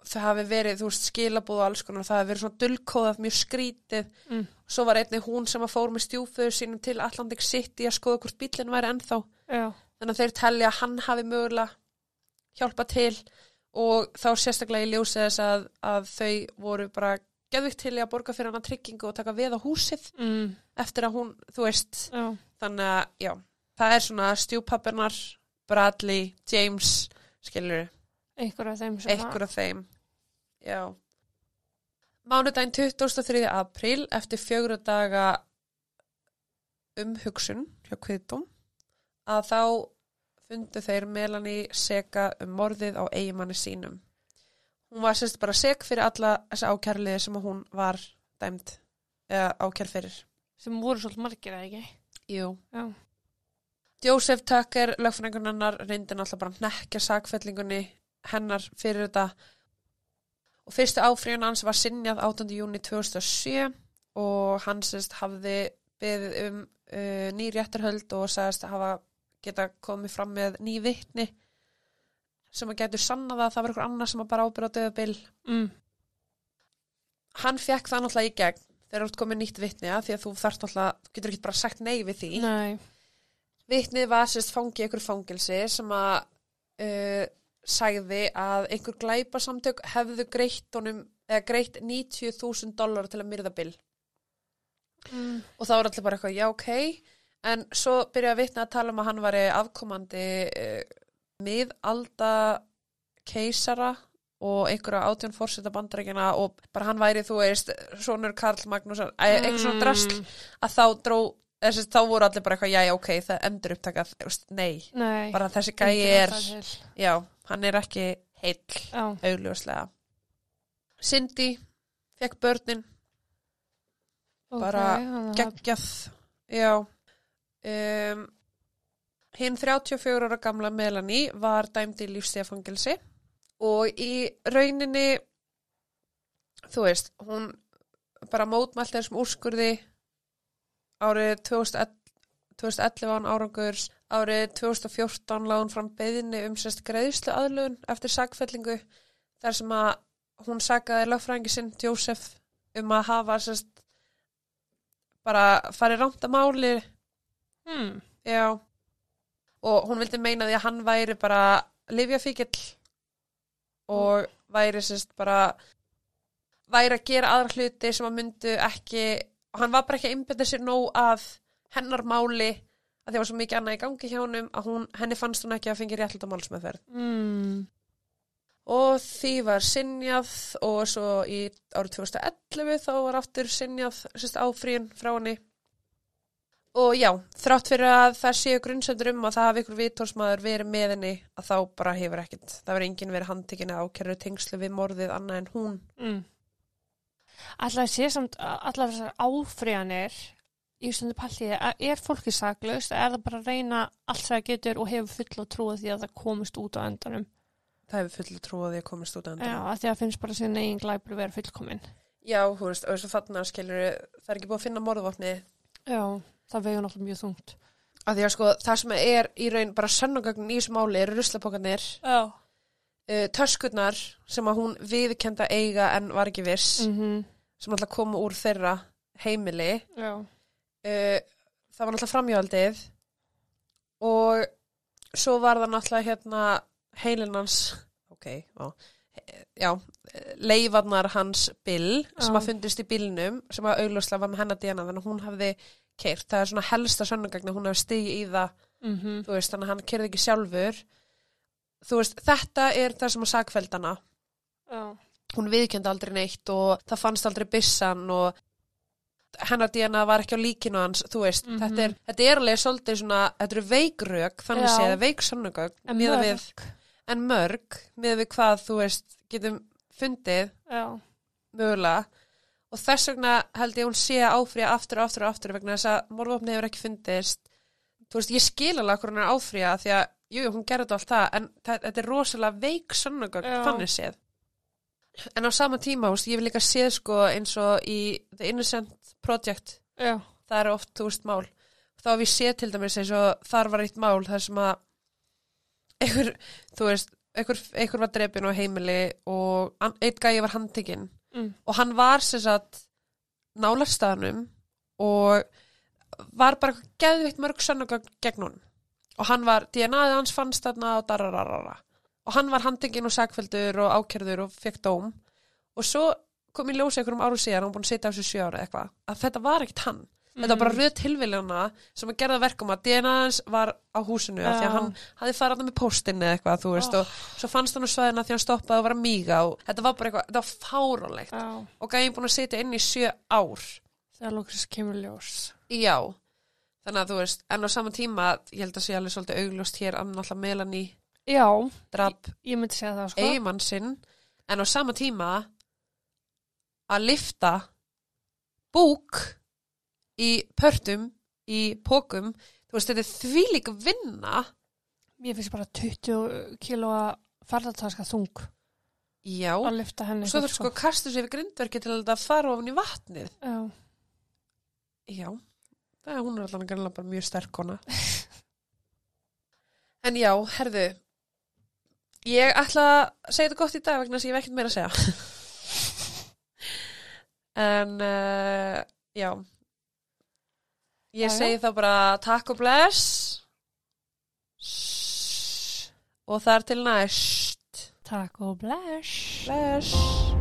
A: það hafi verið, þú veist, skilabúð og alls konar. Það hafi verið svona dullkóðað mjög skrítið.
B: mm.
A: Svo var einnig hún sem að fór með stjúpföður sínum til Atlantic City að skoða hvort bílinn væri ennþá.
B: já,
A: þannig að þeir telja að hann hafi mögulega hjálpa til og þá sérstaklega í ljósið þess að, að þau voru bara geðvikt til að borga fyrir hana tryggingu og taka við á húsið
B: mm.
A: eftir að hún, þú veist
B: já,
A: þannig að, já, það er svona stjúpappinar, Bradley James, skilur
B: einhver af þeim sem
A: einhver af þeim já Mánudaginn 23. apríl eftir fjögur daga umhugsun hjá kviðdóm að þá fundu þeir Melanie seka um morðið á eigimanni sínum. Hún var sérst bara sek fyrir alla þessa ákærliði sem hún var dæmd ákær fyrir.
B: sem voru svolítið margir eða ekki
A: Jú.
B: Já,
A: Joseph Tucker, lögfræðingun hennar, reyndi náttúrulega bara að nekja sakfellingunni hennar fyrir þetta og fyrstu áfríðan hans var sinjað 18. júni 2007 og hann sérst hafði beðið um uh, ný réttarhöld og að hafa geta komið fram með ný vitni sem að getur sannað að það var einhver annar sem að bara ábyrða á döðabil.
B: mm.
A: Hann fekk það náttúrulega í gegn þegar þú ert komið nýtt vitni að því að þú þarft náttúrulega, getur ekki bara sagt nei við því.
B: nei
A: Vitnið var sérst fangi í einhver fangilsi sem að uh, sagði að einhver glæpasamtök hefðu greitt greitt 90.000 dólar til að myrða Bill.
B: mm.
A: Og það var allir bara eitthvað, já ok, en svo byrjaði vitnið að tala um að hann var afkomandi uh, miðalda keisara og einhverja átjón fórseta bandarækina og bara hann væri, þú veist, sonur Karl Magnússon, mm. eitthvað svona drasl að þá dró, þessi, þá voru allir bara eitthvað, já, ok, það endur upptakað, nei,
B: Nei,
A: bara þessi gæi er, já, hann er ekki heill,
B: Já,
A: augljóslega. Cindy fekk börnin,
B: ok,
A: Bara geggjað, já. Um, hinn 34 ára gamla Melanie var dæmd í lífstíðafangilsi og í rauninni, þú veist, hún bara mótmælt þessum úrskurði árið 2011, 2011 án árangurs, árið 2014 lág hún fram beðinni um sérst greiðslu aðlun eftir sagfellingu þar sem að hún sagaði lögfræðingi sinn Jósef um að hafa sérst bara farið rámt að máli
B: hmm.
A: já og hún vildi meina því að hann væri bara livjafíkill og væri sérst bara væri að gera aðra hluti sem að myndu ekki og hann var bara ekki að einbetta sér nóg að hennar máli að því var svo mikið annað í gangi hjá honum að hún, henni fannst hún ekki að fengi réttluta málsmeðferð
B: Mm.
A: og því var sinjað og svo í árið 2011 þá var aftur sinjað sérst áfríun frá henni og já, þrátt fyrir að það séu grunnsöndur um að það hafi ykkur vitórsmaður verið með henni að þá bara hefur ekkert það verið enginn verið handtekinn eða ákærður tengslu við morðið annað en hún
B: Mm. Alltaf sé samt, alltaf þessar áfríðanir í stundu palliði, er fólki saklaust, er það bara að reyna allt það getur og hefur full og trúið því að það komist út á endanum.
A: það hefur fullu trúið því að komast út af
B: Já,
A: endan
B: að því að finnst bara síðan eigin glæpur vera fullkomin.
A: já, þú veist, og þess að þarna skilur það er ekki búið að finna morðvopni
B: Já, það vegur náttúrulega mjög þungt.
A: að því að sko það sem er í raun bara sönnugögnin í þessu máli eru ruslapókarnir
B: Já.
A: uh, töskurnar sem að hún viðkenda eiga en var ekki viss
B: Mm
A: sem alltaf komu uh, það var náttúrulega framhjóldið og svo var það náttúrulega hérna heilinans ok, já, já leifarnar hans Bill sem að fundist í bílnum sem að augljóslega var með hennar DNA þannig að hún hafði keirt, það er svona helsta sönnugagn að hún hafi stigið í það
B: Mm
A: þú veist, þannig að hann kerði ekki sjálfur. Þú veist, þetta er það sem að sagfældana
B: Já.
A: hún viðkendi aldrei neitt og það fannst aldrei byssan og hennar DNA var ekki á líkinu hans þú veist,
B: Mhm.
A: þetta, er, þetta er alveg svolítið svona, þetta eru veikrök þannig séð, veik sannugögn
B: En mörg.
A: við, en mörg með við hvað, þú veist, getum fundið
B: Já.
A: mögulega og þess vegna held ég hún sé áfrýja aftur og aftur og aftur vegna þess að morðvopni hefur ekki fundist þú veist, ég skil alveg hvað hún er áfrýja því að, jú, jú, hún gerði allt það en þetta er rosalega veik sannugögn
B: Já.
A: þannig séð en á sama tíma, veist, ég vil líka séð sko eins og í The Innocent Project
B: Já.
A: það eru oft, þú veist, mál þá hef ég séð til dæmis eins og þar var eitt mál þar sem að einhver, þú veist, einhver, einhver var drepin á heimili og einn gæi var handtekinn
B: Mm.
A: og hann var sem sagt nálarstaðnum og var bara geðvitt mörg sönnugögn gegn hún og hann var, DNA-ið hans fannst þarna og darararara og hann var handtekinn og sagfældur og ákjörður og fekk dóm og svo kom í ljósa einhverjum árum síðan hann búin að sitja á þessu sjö ára eitthvað að þetta var ekkert hann Þetta var bara
B: Mm.
A: röð tilviljana sem að gera það verkum að DNA hans var á húsinu af því
B: Já.
A: að hann hafði farið þarna með póstinn eða eitthvað, þú veist,
B: Oh.
A: og svo fannst hann á svæðina því hann stoppaði og var að míga og þetta var bara eitthvað, þetta var fáránlegt
B: Já.
A: og gæði búin að sitja inn í sjö ár.
B: Þegar lóksins kemur ljós.
A: Já, þannig að þú veist, en á sama tíma, ég held að sé alveg svolítið
B: Já.
A: draf
B: Ég myndi segja það, sko.
A: eigimann sinn, en á sama tíma að lifta búk í pörtum, í pókum, þú veist, þetta er þvílík vinna
B: Mér finnst bara 20 kílóa ferðartaska þung
A: Já,
B: að lyfta henni.
A: svo þú sko kastu sér við grindverki til að fara ofan í vatnið.
B: Já.
A: Já, það er hún er bara mjög sterk kona. en já, herðu, ég ætla að segja þetta gott í dag vegna þess að ég hef ekkert meira að segja. en uh, já, ég
B: Já, já.
A: segi þá bara takk og bless og þar til næst.
B: Takk og bless.
A: Bless.